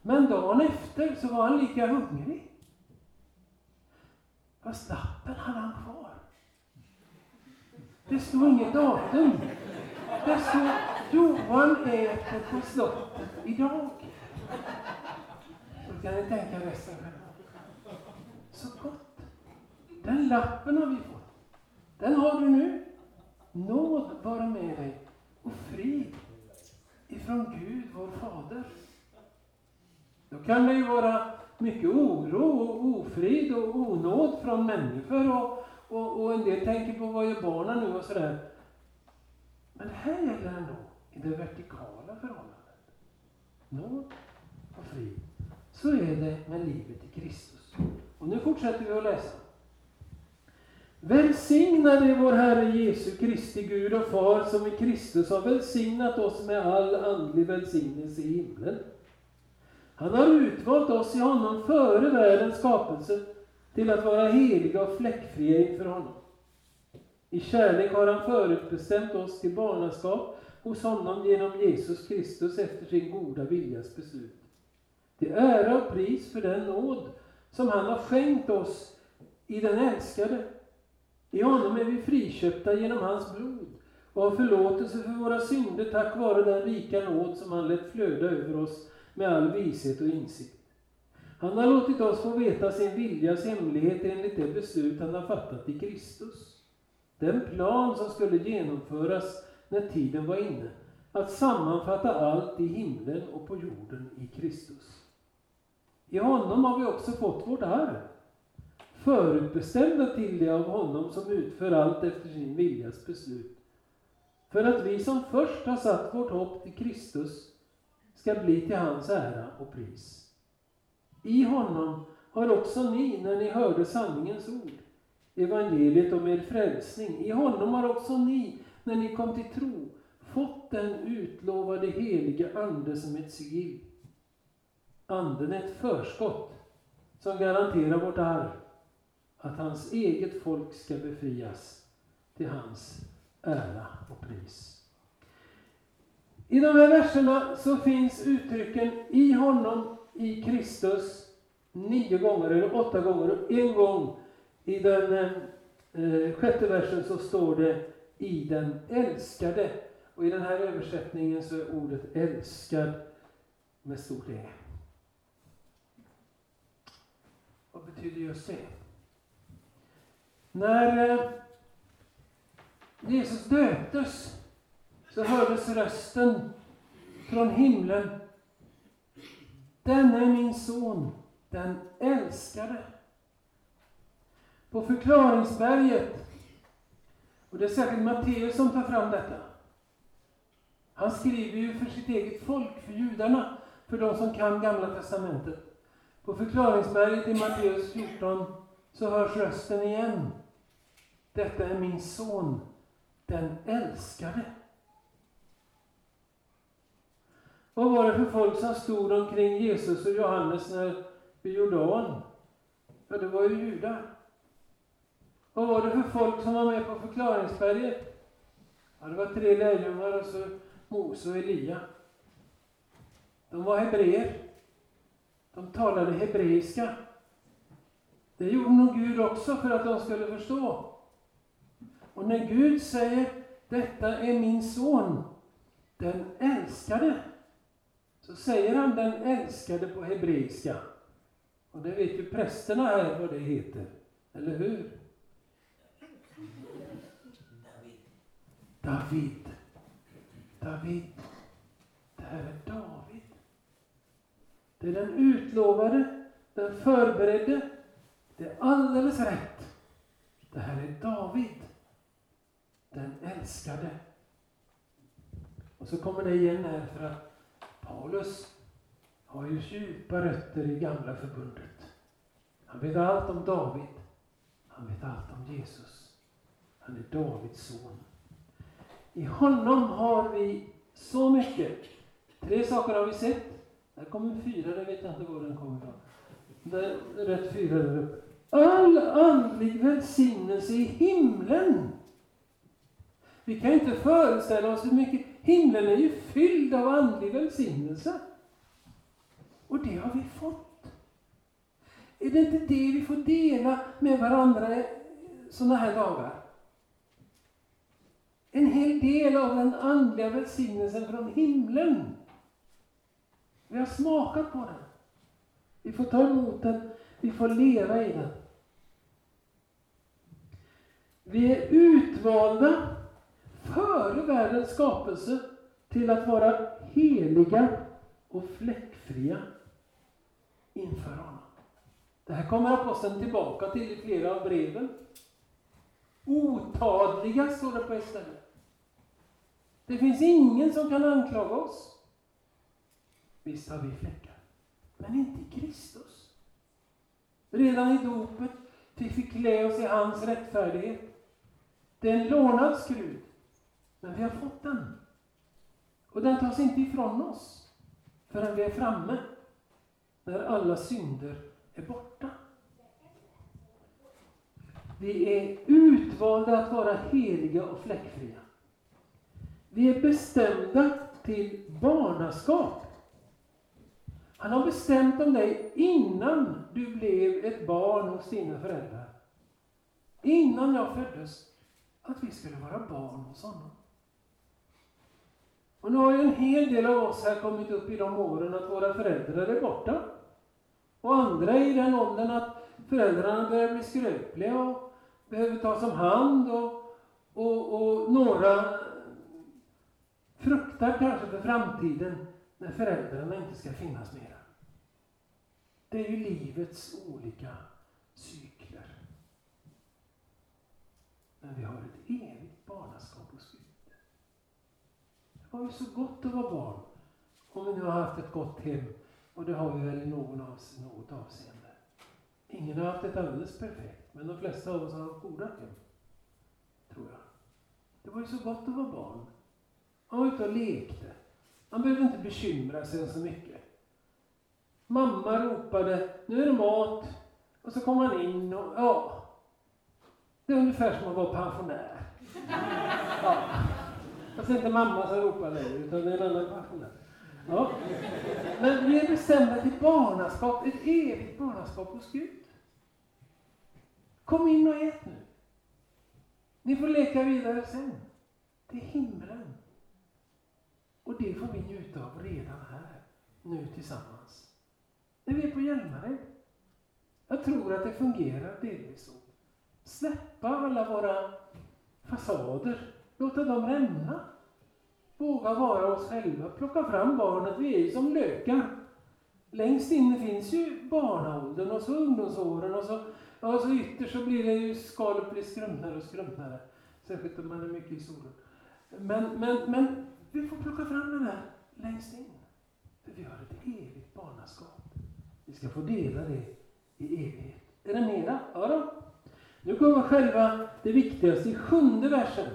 Men dagen efter så var han lika hungrig. Fast lappen hade han kvar. Det stod inget datum. Det stod Johan äter på slottet idag. Så kan ni tänka resten själva. Så gott. Den lappen har vi fått. Den har du nu. Nåd vara med dig och frid ifrån Gud, vår Fader. Då kan det ju vara mycket oro och ofrid och onåd från människor och, och, och en del tänker på vad gör barnen nu och sådär. Men här gäller det ändå i det vertikala förhållandet. Nåd och frid. Så är det med livet i Kristus. Och nu fortsätter vi att läsa. Välsignade vår Herre Jesu Kristi Gud och Far som i Kristus har välsignat oss med all andlig välsignelse i himlen. Han har utvalt oss i honom före världens skapelse till att vara heliga och fläckfria inför honom. I kärlek har han förutbestämt oss till barnaskap hos honom genom Jesus Kristus efter sin goda viljas beslut. Till ära och pris för den nåd som han har skänkt oss i den älskade I honom är vi friköpta genom hans blod och har förlåtelse för våra synder tack vare den rika nåd som han lät flöda över oss med all vishet och insikt. Han har låtit oss få veta sin viljas hemlighet enligt det beslut han har fattat i Kristus. Den plan som skulle genomföras när tiden var inne, att sammanfatta allt i himlen och på jorden i Kristus. I honom har vi också fått vårt arv, förutbestämda till det av honom som utför allt efter sin viljas beslut. För att vi som först har satt vårt hopp till Kristus ska bli till hans ära och pris. I honom har också ni, när ni hörde sanningens ord, evangeliet om er frälsning, i honom har också ni, när ni kom till tro, fått den utlovade helige Ande som ett sigill. Anden är ett förskott som garanterar vårt arv, att hans eget folk ska befrias till hans ära och pris. I de här verserna så finns uttrycken i honom, i Kristus, nio gånger eller åtta gånger. Och en gång i den eh, eh, sjätte versen så står det i den älskade. Och i den här översättningen så är ordet älskad med stort E. Vad betyder just det? När eh, Jesus döptes så hördes rösten från himlen. Denne är min son, den älskade. På förklaringsberget, och det är särskilt Matteus som tar fram detta. Han skriver ju för sitt eget folk, för judarna, för de som kan Gamla Testamentet. På förklaringsberget i Matteus 14 så hörs rösten igen. Detta är min son, den älskade. Vad var det för folk som stod omkring Jesus och Johannes när vid Jordan? Ja, det var ju judar. Vad var det för folk som var med på förklaringsberget? Ja, det var tre lärjungar och så Mose och Elia. De var hebreer. De talade hebreiska. Det gjorde nog Gud också för att de skulle förstå. Och när Gud säger detta är min son, den älskade, så säger han den älskade på hebreiska. Och det vet ju prästerna här vad det heter, eller hur? David. David. Det här är David. Det är den utlovade, den förberedde. Det är alldeles rätt. Det här är David. Den älskade. Och så kommer det igen här för att Paulus har ju djupa rötter i gamla förbundet. Han vet allt om David. Han vet allt om Jesus. Han är Davids son. I honom har vi så mycket. Tre saker har vi sett. Där kommer fyra, det vet jag inte var den kommer ifrån. Det är rätt fyra där uppe. All andlig välsignelse i himlen. Vi kan inte föreställa oss hur mycket. Himlen är ju fylld av andlig välsignelse. Och det har vi fått. Är det inte det vi får dela med varandra sådana här dagar? En hel del av den andliga välsignelsen från himlen. Vi har smakat på den. Vi får ta emot den, vi får leva i den. Vi är utvalda före världens skapelse till att vara heliga och fläckfria inför honom. Det här kommer aposteln tillbaka till i flera av breven. Otadliga, står det på ett ställe. Det finns ingen som kan anklaga oss. Visst har vi fläckar, men inte i Kristus. Redan i dopet fick vi klä oss i hans rättfärdighet. Det är en lånad skrud, men vi har fått den. Och den tas inte ifrån oss förrän vi är framme, när alla synder är borta. Vi är utvalda att vara heliga och fläckfria. Vi är bestämda till barnaskap. Han har bestämt om dig innan du blev ett barn hos dina föräldrar. innan jag föddes, att vi skulle vara barn hos honom. Och nu har ju en hel del av oss här kommit upp i de åren att våra föräldrar är borta. Och andra i den åldern att föräldrarna börjar bli skröpliga och behöver tas om hand. Och, och, och några fruktar kanske för framtiden när föräldrarna inte ska finnas mera. Det är ju livets olika cykler. Men vi har ett evigt barnaskap. Det var ju så gott att vara barn. Om vi nu har haft ett gott hem. Och det har vi väl i någon av, något avseende. Ingen har haft ett alldeles perfekt, men de flesta av oss har haft goda hem. Tror jag. Det var ju så gott att vara barn. Man var ute och lekte. Man behövde inte bekymra sig så mycket. Mamma ropade, nu är det mat. Och så kom han in och, ja. Det är ungefär som att vara pensionär. Ja. *laughs* Fast inte mamma som ropar längre, utan det är en annan pensionär. Ja. Men vi är bestämda till barnaskap, ett evigt barnaskap hos Gud. Kom in och ät nu. Ni får leka vidare sen. Det är himlen. Och det får vi njuta av redan här, nu tillsammans. När vi är på Hjälmared. Jag tror att det fungerar delvis så. Släppa alla våra fasader, låta dem rämna. Våga vara oss själva, plocka fram barnet. Vi är ju som lökar. Längst inne finns ju barnaåldern och så ungdomsåren och så, och så ytterst så blir det ju skalet blir skrumpnare och skrumpnare. Särskilt om man är mycket i solen. Men, men, men vi får plocka fram den där längst in. För vi har ett evigt barnaskap. Vi ska få dela det i evighet. Är det mera? Ja då. Nu kommer själva det viktigaste i sjunde versen.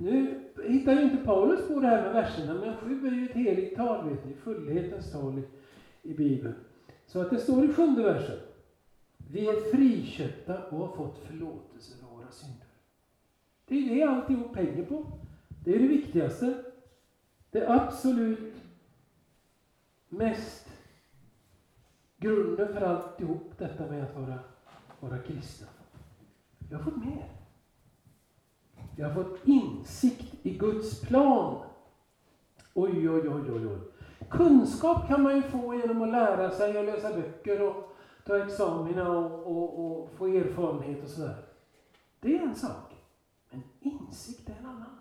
Nu hittar ju inte Paulus på det här med verserna, men sju är ju ett heligt tal, vet ni, fullhetens tal i, i Bibeln. Så att det står i sjunde versen. Vi är friköpta och har fått förlåtelse för våra synder. Det är det alltihop hänger på. Det är det viktigaste. Det absolut mest grunden för alltihop detta med att vara, vara kristna. Vi har fått mer. Vi har fått insikt i Guds plan. Oj, oj, oj, oj, oj. Kunskap kan man ju få genom att lära sig och läsa böcker och ta examina och, och, och få erfarenhet och sådär. Det är en sak. Men insikt är en annan.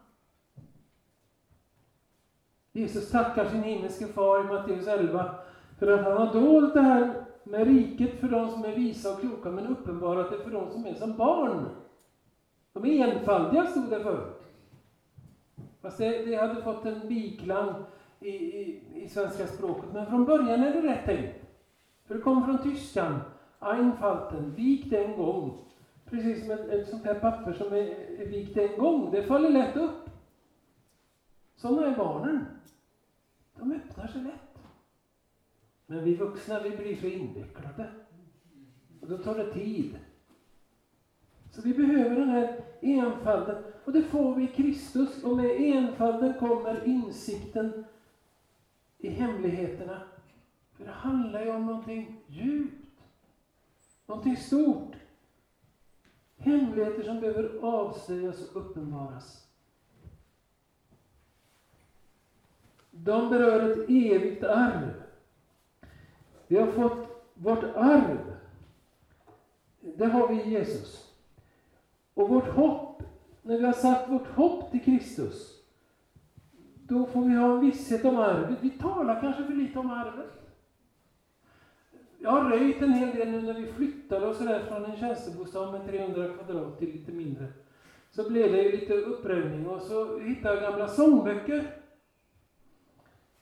Jesus tackar sin himmelske far i Matteus 11 för att han har dolt det här med riket för de som är visa och kloka, men uppenbarat det för de som är som barn. De är enfaldiga, stod det förut. Fast det, det hade fått en biklang i, i, i svenska språket, men från början är det rätt tänkt. För det kommer från tyskan, einfalten, vikt en gång. Precis som ett, ett sånt här papper som är, är vikt en gång, det faller lätt upp. Sådana är barnen. De öppnar sig lätt. Men vi vuxna, vi blir så invecklade. Och då tar det tid. Så vi behöver den här enfalden. Och det får vi i Kristus. Och med enfalden kommer insikten i hemligheterna. För det handlar ju om någonting djupt. Någonting stort. Hemligheter som behöver avslöjas och uppenbaras. De berör ett evigt arv. Vi har fått vårt arv. Det har vi i Jesus. Och vårt hopp, när vi har satt vårt hopp till Kristus, då får vi ha en visshet om arvet. Vi talar kanske för lite om arvet. Jag har röjt en hel del nu när vi flyttade och sådär från en tjänstebostad med 300 kvadrat till lite mindre. Så blev det ju lite uppröjning och så hittade jag gamla sångböcker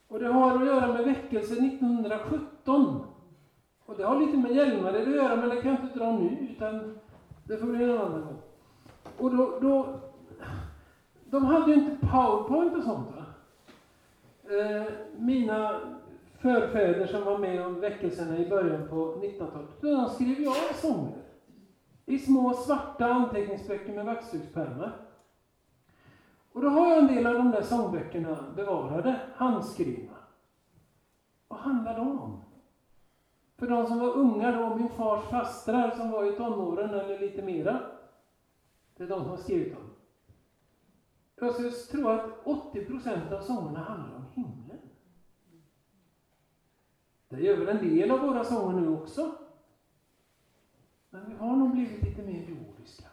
och det har att göra med väckelsen 1917. Och det har lite med Hjälmared att göra, men det kan jag inte dra nu, utan det får bli en annan gång. Och då, då, de hade ju inte powerpoint och sånt. Va? Eh, mina förfäder som var med om väckelserna i början på 1900-talet, de skrev ju av sånger. I små svarta anteckningsböcker med vaxdukspärmar. Och då har jag en del av de där sångböckerna bevarade, handskrivna. Vad handlar de om? För de som var unga då, min fars fastrar som var i tonåren eller lite mera. Det är de som har skrivit dem. Jag skulle tro att 80% av sångerna handlar om himlen. Det gör väl en del av våra sånger nu också. Men vi har nog blivit lite mer jordiska.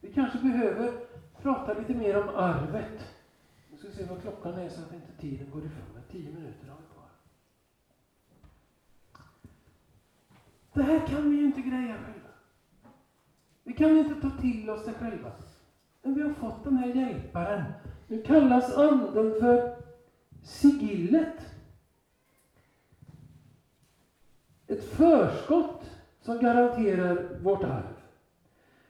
Vi kanske behöver prata lite mer om arvet. Nu ska vi se vad klockan är så att inte tiden går ifrån mig. Tio minuter har vi kvar. Det här kan vi ju inte greja själva. Vi kan inte ta till oss det själva. Men vi har fått den här hjälparen. Nu kallas anden för sigillet. Ett förskott som garanterar vårt arv.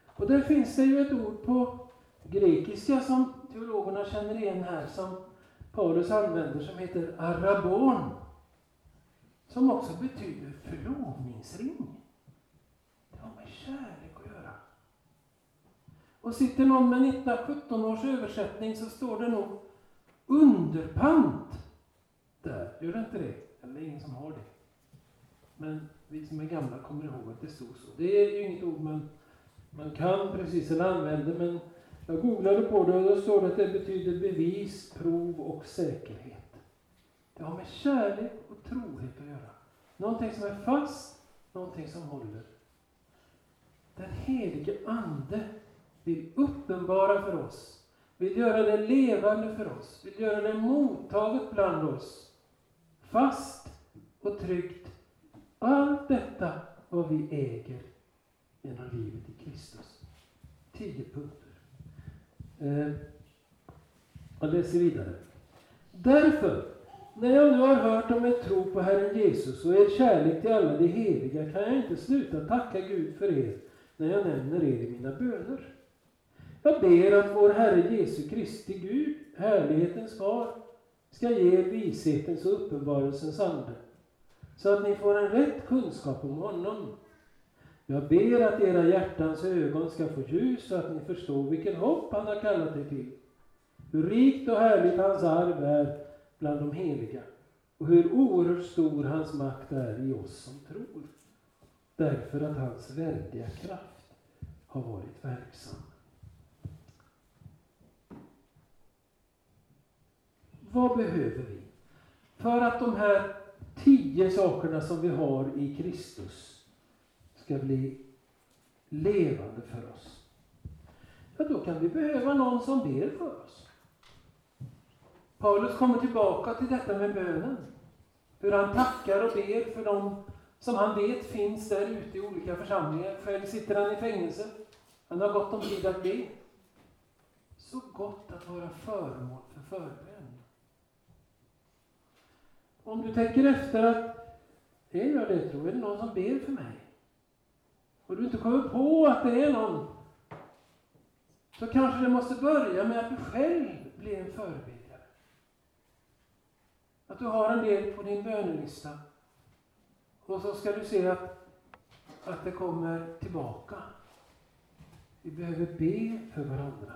Och där finns det ju ett ord på grekiska som teologerna känner igen här, som Paulus använder, som heter arabon. Som också betyder förlovningsring. Det har med kärlek. Och sitter någon med 1917 års översättning så står det nog underpant där. Gör det inte det? Eller ingen som har det. Men vi som är gamla kommer ihåg att det stod så. Det är ju inget ord man, man kan precis eller använder, men jag googlade på det och då står det att det betyder bevis, prov och säkerhet. Det har med kärlek och trohet att göra. Någonting som är fast, någonting som håller. Den helige Ande vill uppenbara för oss, vill göra det levande för oss, vill göra det mottaget bland oss. Fast och tryggt. Allt detta vad vi äger genom livet i Kristus. Tio punkter. Eh, jag läser vidare. Därför, när jag nu har hört om er tro på Herren Jesus och er kärlek till alla de heliga kan jag inte sluta tacka Gud för er när jag nämner er i mina böner. Jag ber att vår Herre Jesu Kristi Gud, härlighetens far, ska ge er vishetens och uppenbarelsens ande, så att ni får en rätt kunskap om honom. Jag ber att era hjärtans ögon ska få ljus så att ni förstår vilken hopp han har kallat er till. Hur rikt och härligt hans arv är bland de heliga och hur oerhört stor hans makt är i oss som tror. Därför att hans väldiga kraft har varit verksam. Vad behöver vi för att de här tio sakerna som vi har i Kristus ska bli levande för oss? Ja, då kan vi behöva någon som ber för oss. Paulus kommer tillbaka till detta med bönen. Hur han tackar och ber för dem som han vet finns där ute i olika församlingar. Själv sitter han i fängelse. Han har gott om tid att be. Så gott att vara föremål för förbön. Om du tänker efter att är jag det tro? Är det någon som ber för mig? Och du inte kommer på att det är någon, så kanske det måste börja med att du själv blir en förebedjare. Att du har en del på din bönelista. Och så ska du se att, att det kommer tillbaka. Vi behöver be för varandra.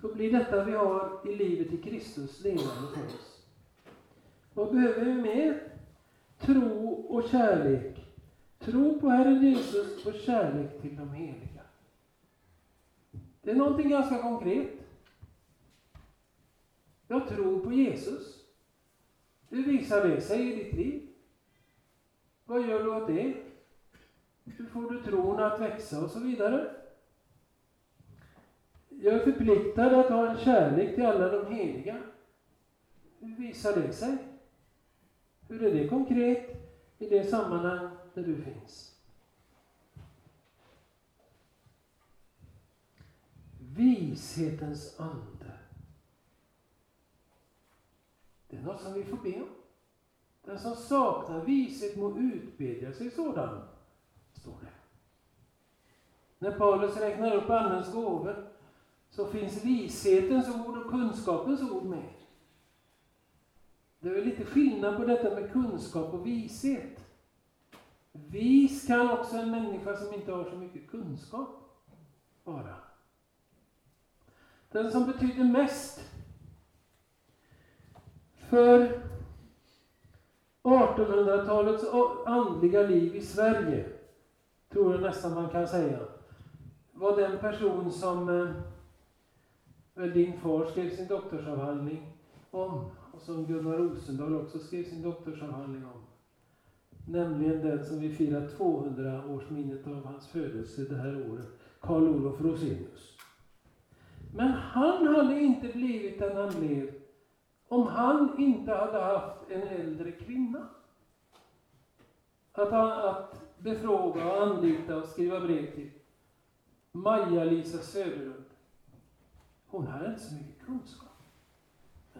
Då blir detta vi har i livet i Kristus levande för oss. Vad behöver vi mer? Tro och kärlek. Tro på Herren Jesus och kärlek till de heliga. Det är någonting ganska konkret. Jag tror på Jesus. Hur visar det sig i ditt liv? Vad gör du åt det? Hur får du tron att växa och så vidare? Jag är förpliktad att ha en kärlek till alla de heliga. Hur visar det sig? Hur är det konkret i det sammanhang där du finns? Vishetens ande. Det är något som vi får be om. Den som saknar vishet må utbedja sig sådan, står det. När Paulus räknar upp Andens gåvor så finns vishetens ord och kunskapens ord med. Det är lite skillnad på detta med kunskap och vishet. Vis kan också en människa som inte har så mycket kunskap vara. Den som betyder mest för 1800-talets andliga liv i Sverige, tror jag nästan man kan säga, var den person som eh, väl din far skrev sin doktorsavhandling om och som Gunnar Rosendahl också skrev sin doktorsavhandling om. Nämligen den som vi firar 200-årsminnet av hans födelse det här året, Karl Olof Rosenius. Men han hade inte blivit den han blev om han inte hade haft en äldre kvinna att, att befråga, och anlita och skriva brev till. Maja-Lisa Söderlund. Hon hade inte så mycket kunskap,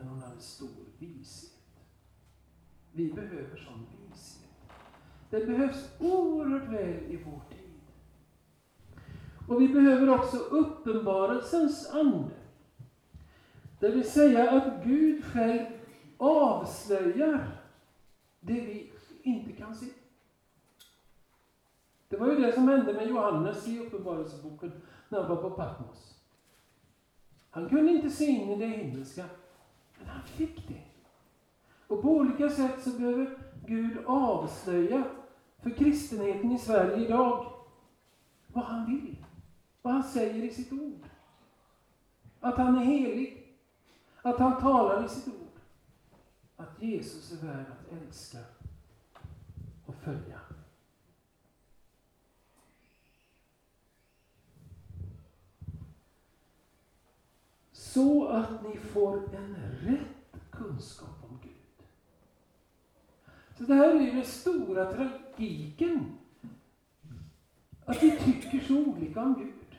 men hon hade stor vishet. Vi behöver sån vishet. Det behövs oerhört väl i vår tid. Och vi behöver också uppenbarelsens ande. Det vill säga att Gud själv avslöjar det vi inte kan se. Det var ju det som hände med Johannes i Uppenbarelseboken när han var på Patmos. Han kunde inte se in i det himmelska, men han fick det. Och på olika sätt så behöver Gud avslöja för kristenheten i Sverige idag vad han vill, vad han säger i sitt ord. Att han är helig, att han talar i sitt ord. Att Jesus är värd att älska och följa. Så att ni får en rätt kunskap om Gud. Så det här är ju den stora tragiken. Att vi tycker så olika om Gud.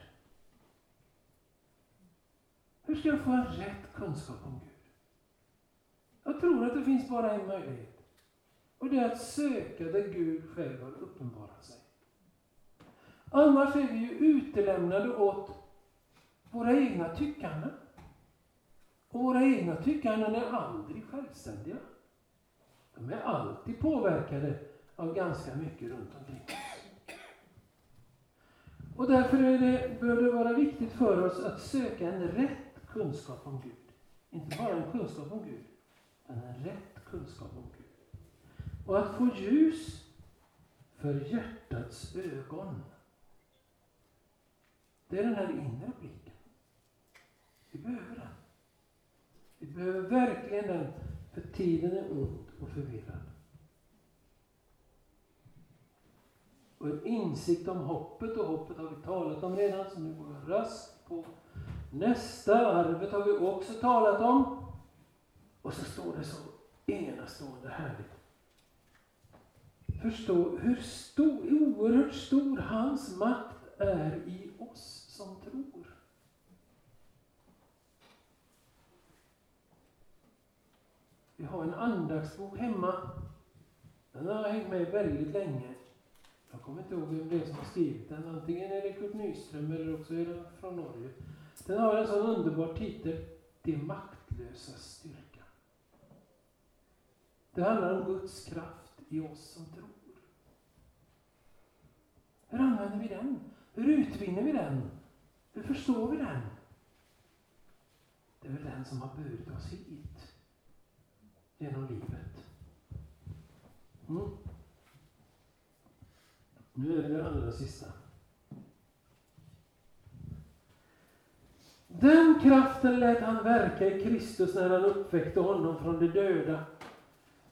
Hur ska jag få en rätt kunskap om Gud? Jag tror att det finns bara en möjlighet. Och det är att söka där Gud själv har uppenbarat sig. Annars är vi ju utelämnade åt våra egna tyckanden. Och våra egna tyckanden är aldrig självständiga. De är alltid påverkade av ganska mycket runt omkring oss. Och därför är det, bör det vara viktigt för oss att söka en rätt kunskap om Gud. Inte bara en kunskap om Gud, utan en rätt kunskap om Gud. Och att få ljus för hjärtats ögon. Det är den här inre blicken. Vi behöver den. Vi behöver verkligen den, för tiden är ond och förvirrad. Och en insikt om hoppet, och hoppet har vi talat om redan, så nu går jag raskt på nästa. Arvet har vi också talat om. Och så står det så enastående härligt. Förstå hur stor, oerhört stor hans makt är i oss som tror. Vi har en andaktsbok hemma. Den har hängt med väldigt länge. Jag kommer inte ihåg vem det är som har skrivit den. Antingen är det Kurt Nyström eller också är den från Norge. Den har en sån underbar titel. Det maktlösa styrka. Det handlar om Guds kraft i oss som tror. Hur använder vi den? Hur utvinner vi den? Hur förstår vi den? Det är väl den som har burit oss hit genom livet. Mm. Nu är det det allra sista. Den kraften lät han verka i Kristus när han uppväckte honom från de döda.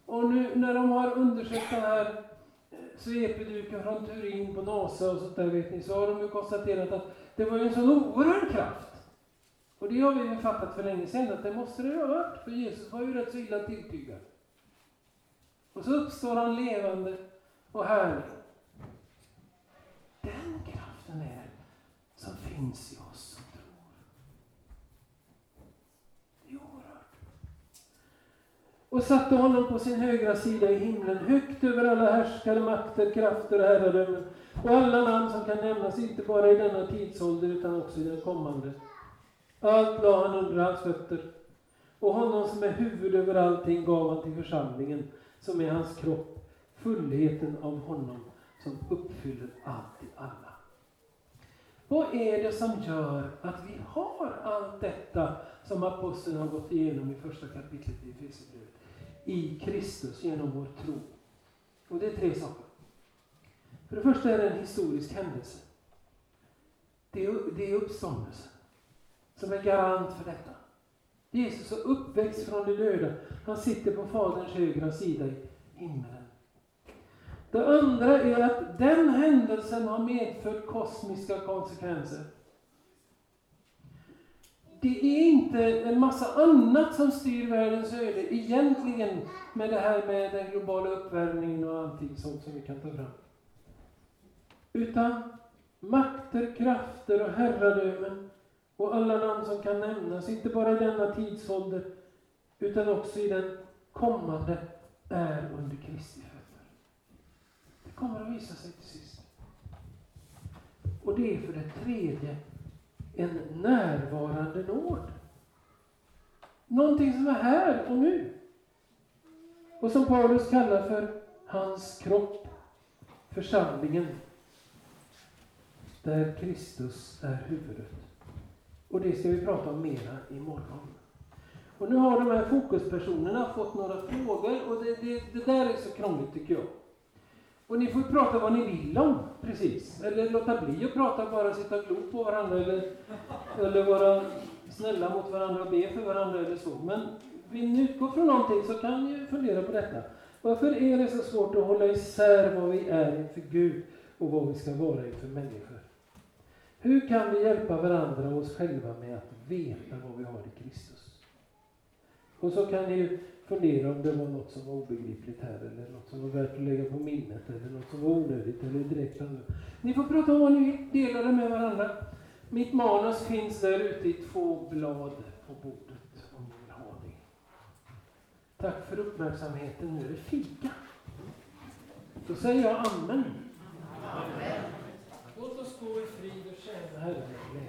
Och nu när de har undersökt den här eh, svepeduken från Turin på NASA och sånt där vet ni, så har de ju konstaterat att det var en sån oerhörd kraft. Och det har vi ju fattat för länge sedan att det måste det ha varit, för Jesus var ju rätt så illa tilltygad. Och så uppstår han levande och härlig. Den kraften är som finns i oss som tror. Det är oerhört. Och satte honom på sin högra sida i himlen, högt över alla härskare, makter, krafter och herradömen och alla namn som kan nämnas, inte bara i denna tidsålder utan också i den kommande. Allt la han under hans fötter. Och honom som är huvud över allting gav han till församlingen, som är hans kropp, fullheten av honom som uppfyller allt i alla. Vad är det som gör att vi har allt detta som aposteln har gått igenom i första kapitlet i Efesierbrevet? I Kristus genom vår tro. Och det är tre saker. För det första är det en historisk händelse. det är, det är uppståndelsen som är garant för detta. Jesus är uppväxt från de döda. Han sitter på Faderns högra sida i himlen. Det andra är att den händelsen har medfört kosmiska konsekvenser. Det är inte en massa annat som styr världens öde egentligen med det här med den globala uppvärmningen och allting sånt som vi kan ta fram. Utan makter, krafter och herradömen och alla namn som kan nämnas, inte bara i denna tidsålder utan också i den kommande, är under Kristi fötter. Det kommer att visa sig till sist. Och det är för det tredje en närvarande nåd. Någonting som är här och nu. Och som Paulus kallar för hans kropp, församlingen, där Kristus är huvudet. Och det ska vi prata om mera imorgon. Och nu har de här fokuspersonerna fått några frågor och det, det, det där är så krångligt tycker jag. Och ni får prata vad ni vill om, precis. Eller låta bli att prata, bara sitta och glo på varandra eller, eller vara snälla mot varandra och be för varandra eller så. Men vill ni utgå från någonting så kan ni fundera på detta. Varför är det så svårt att hålla isär vad vi är inför Gud och vad vi ska vara inför människor? Hur kan vi hjälpa varandra och oss själva med att veta vad vi har i Kristus? Och så kan ni fundera om det var något som var obegripligt här eller något som var värt att lägga på minnet eller något som var onödigt eller direkt annorlunda. Ni får prata om vad ni vill, dela det med varandra. Mitt manus finns där ute i två blad på bordet om ni vill ha det. Tack för uppmärksamheten. Nu är det fika. Då säger jag amen. amen. Låt oss gå i heard of it, yeah.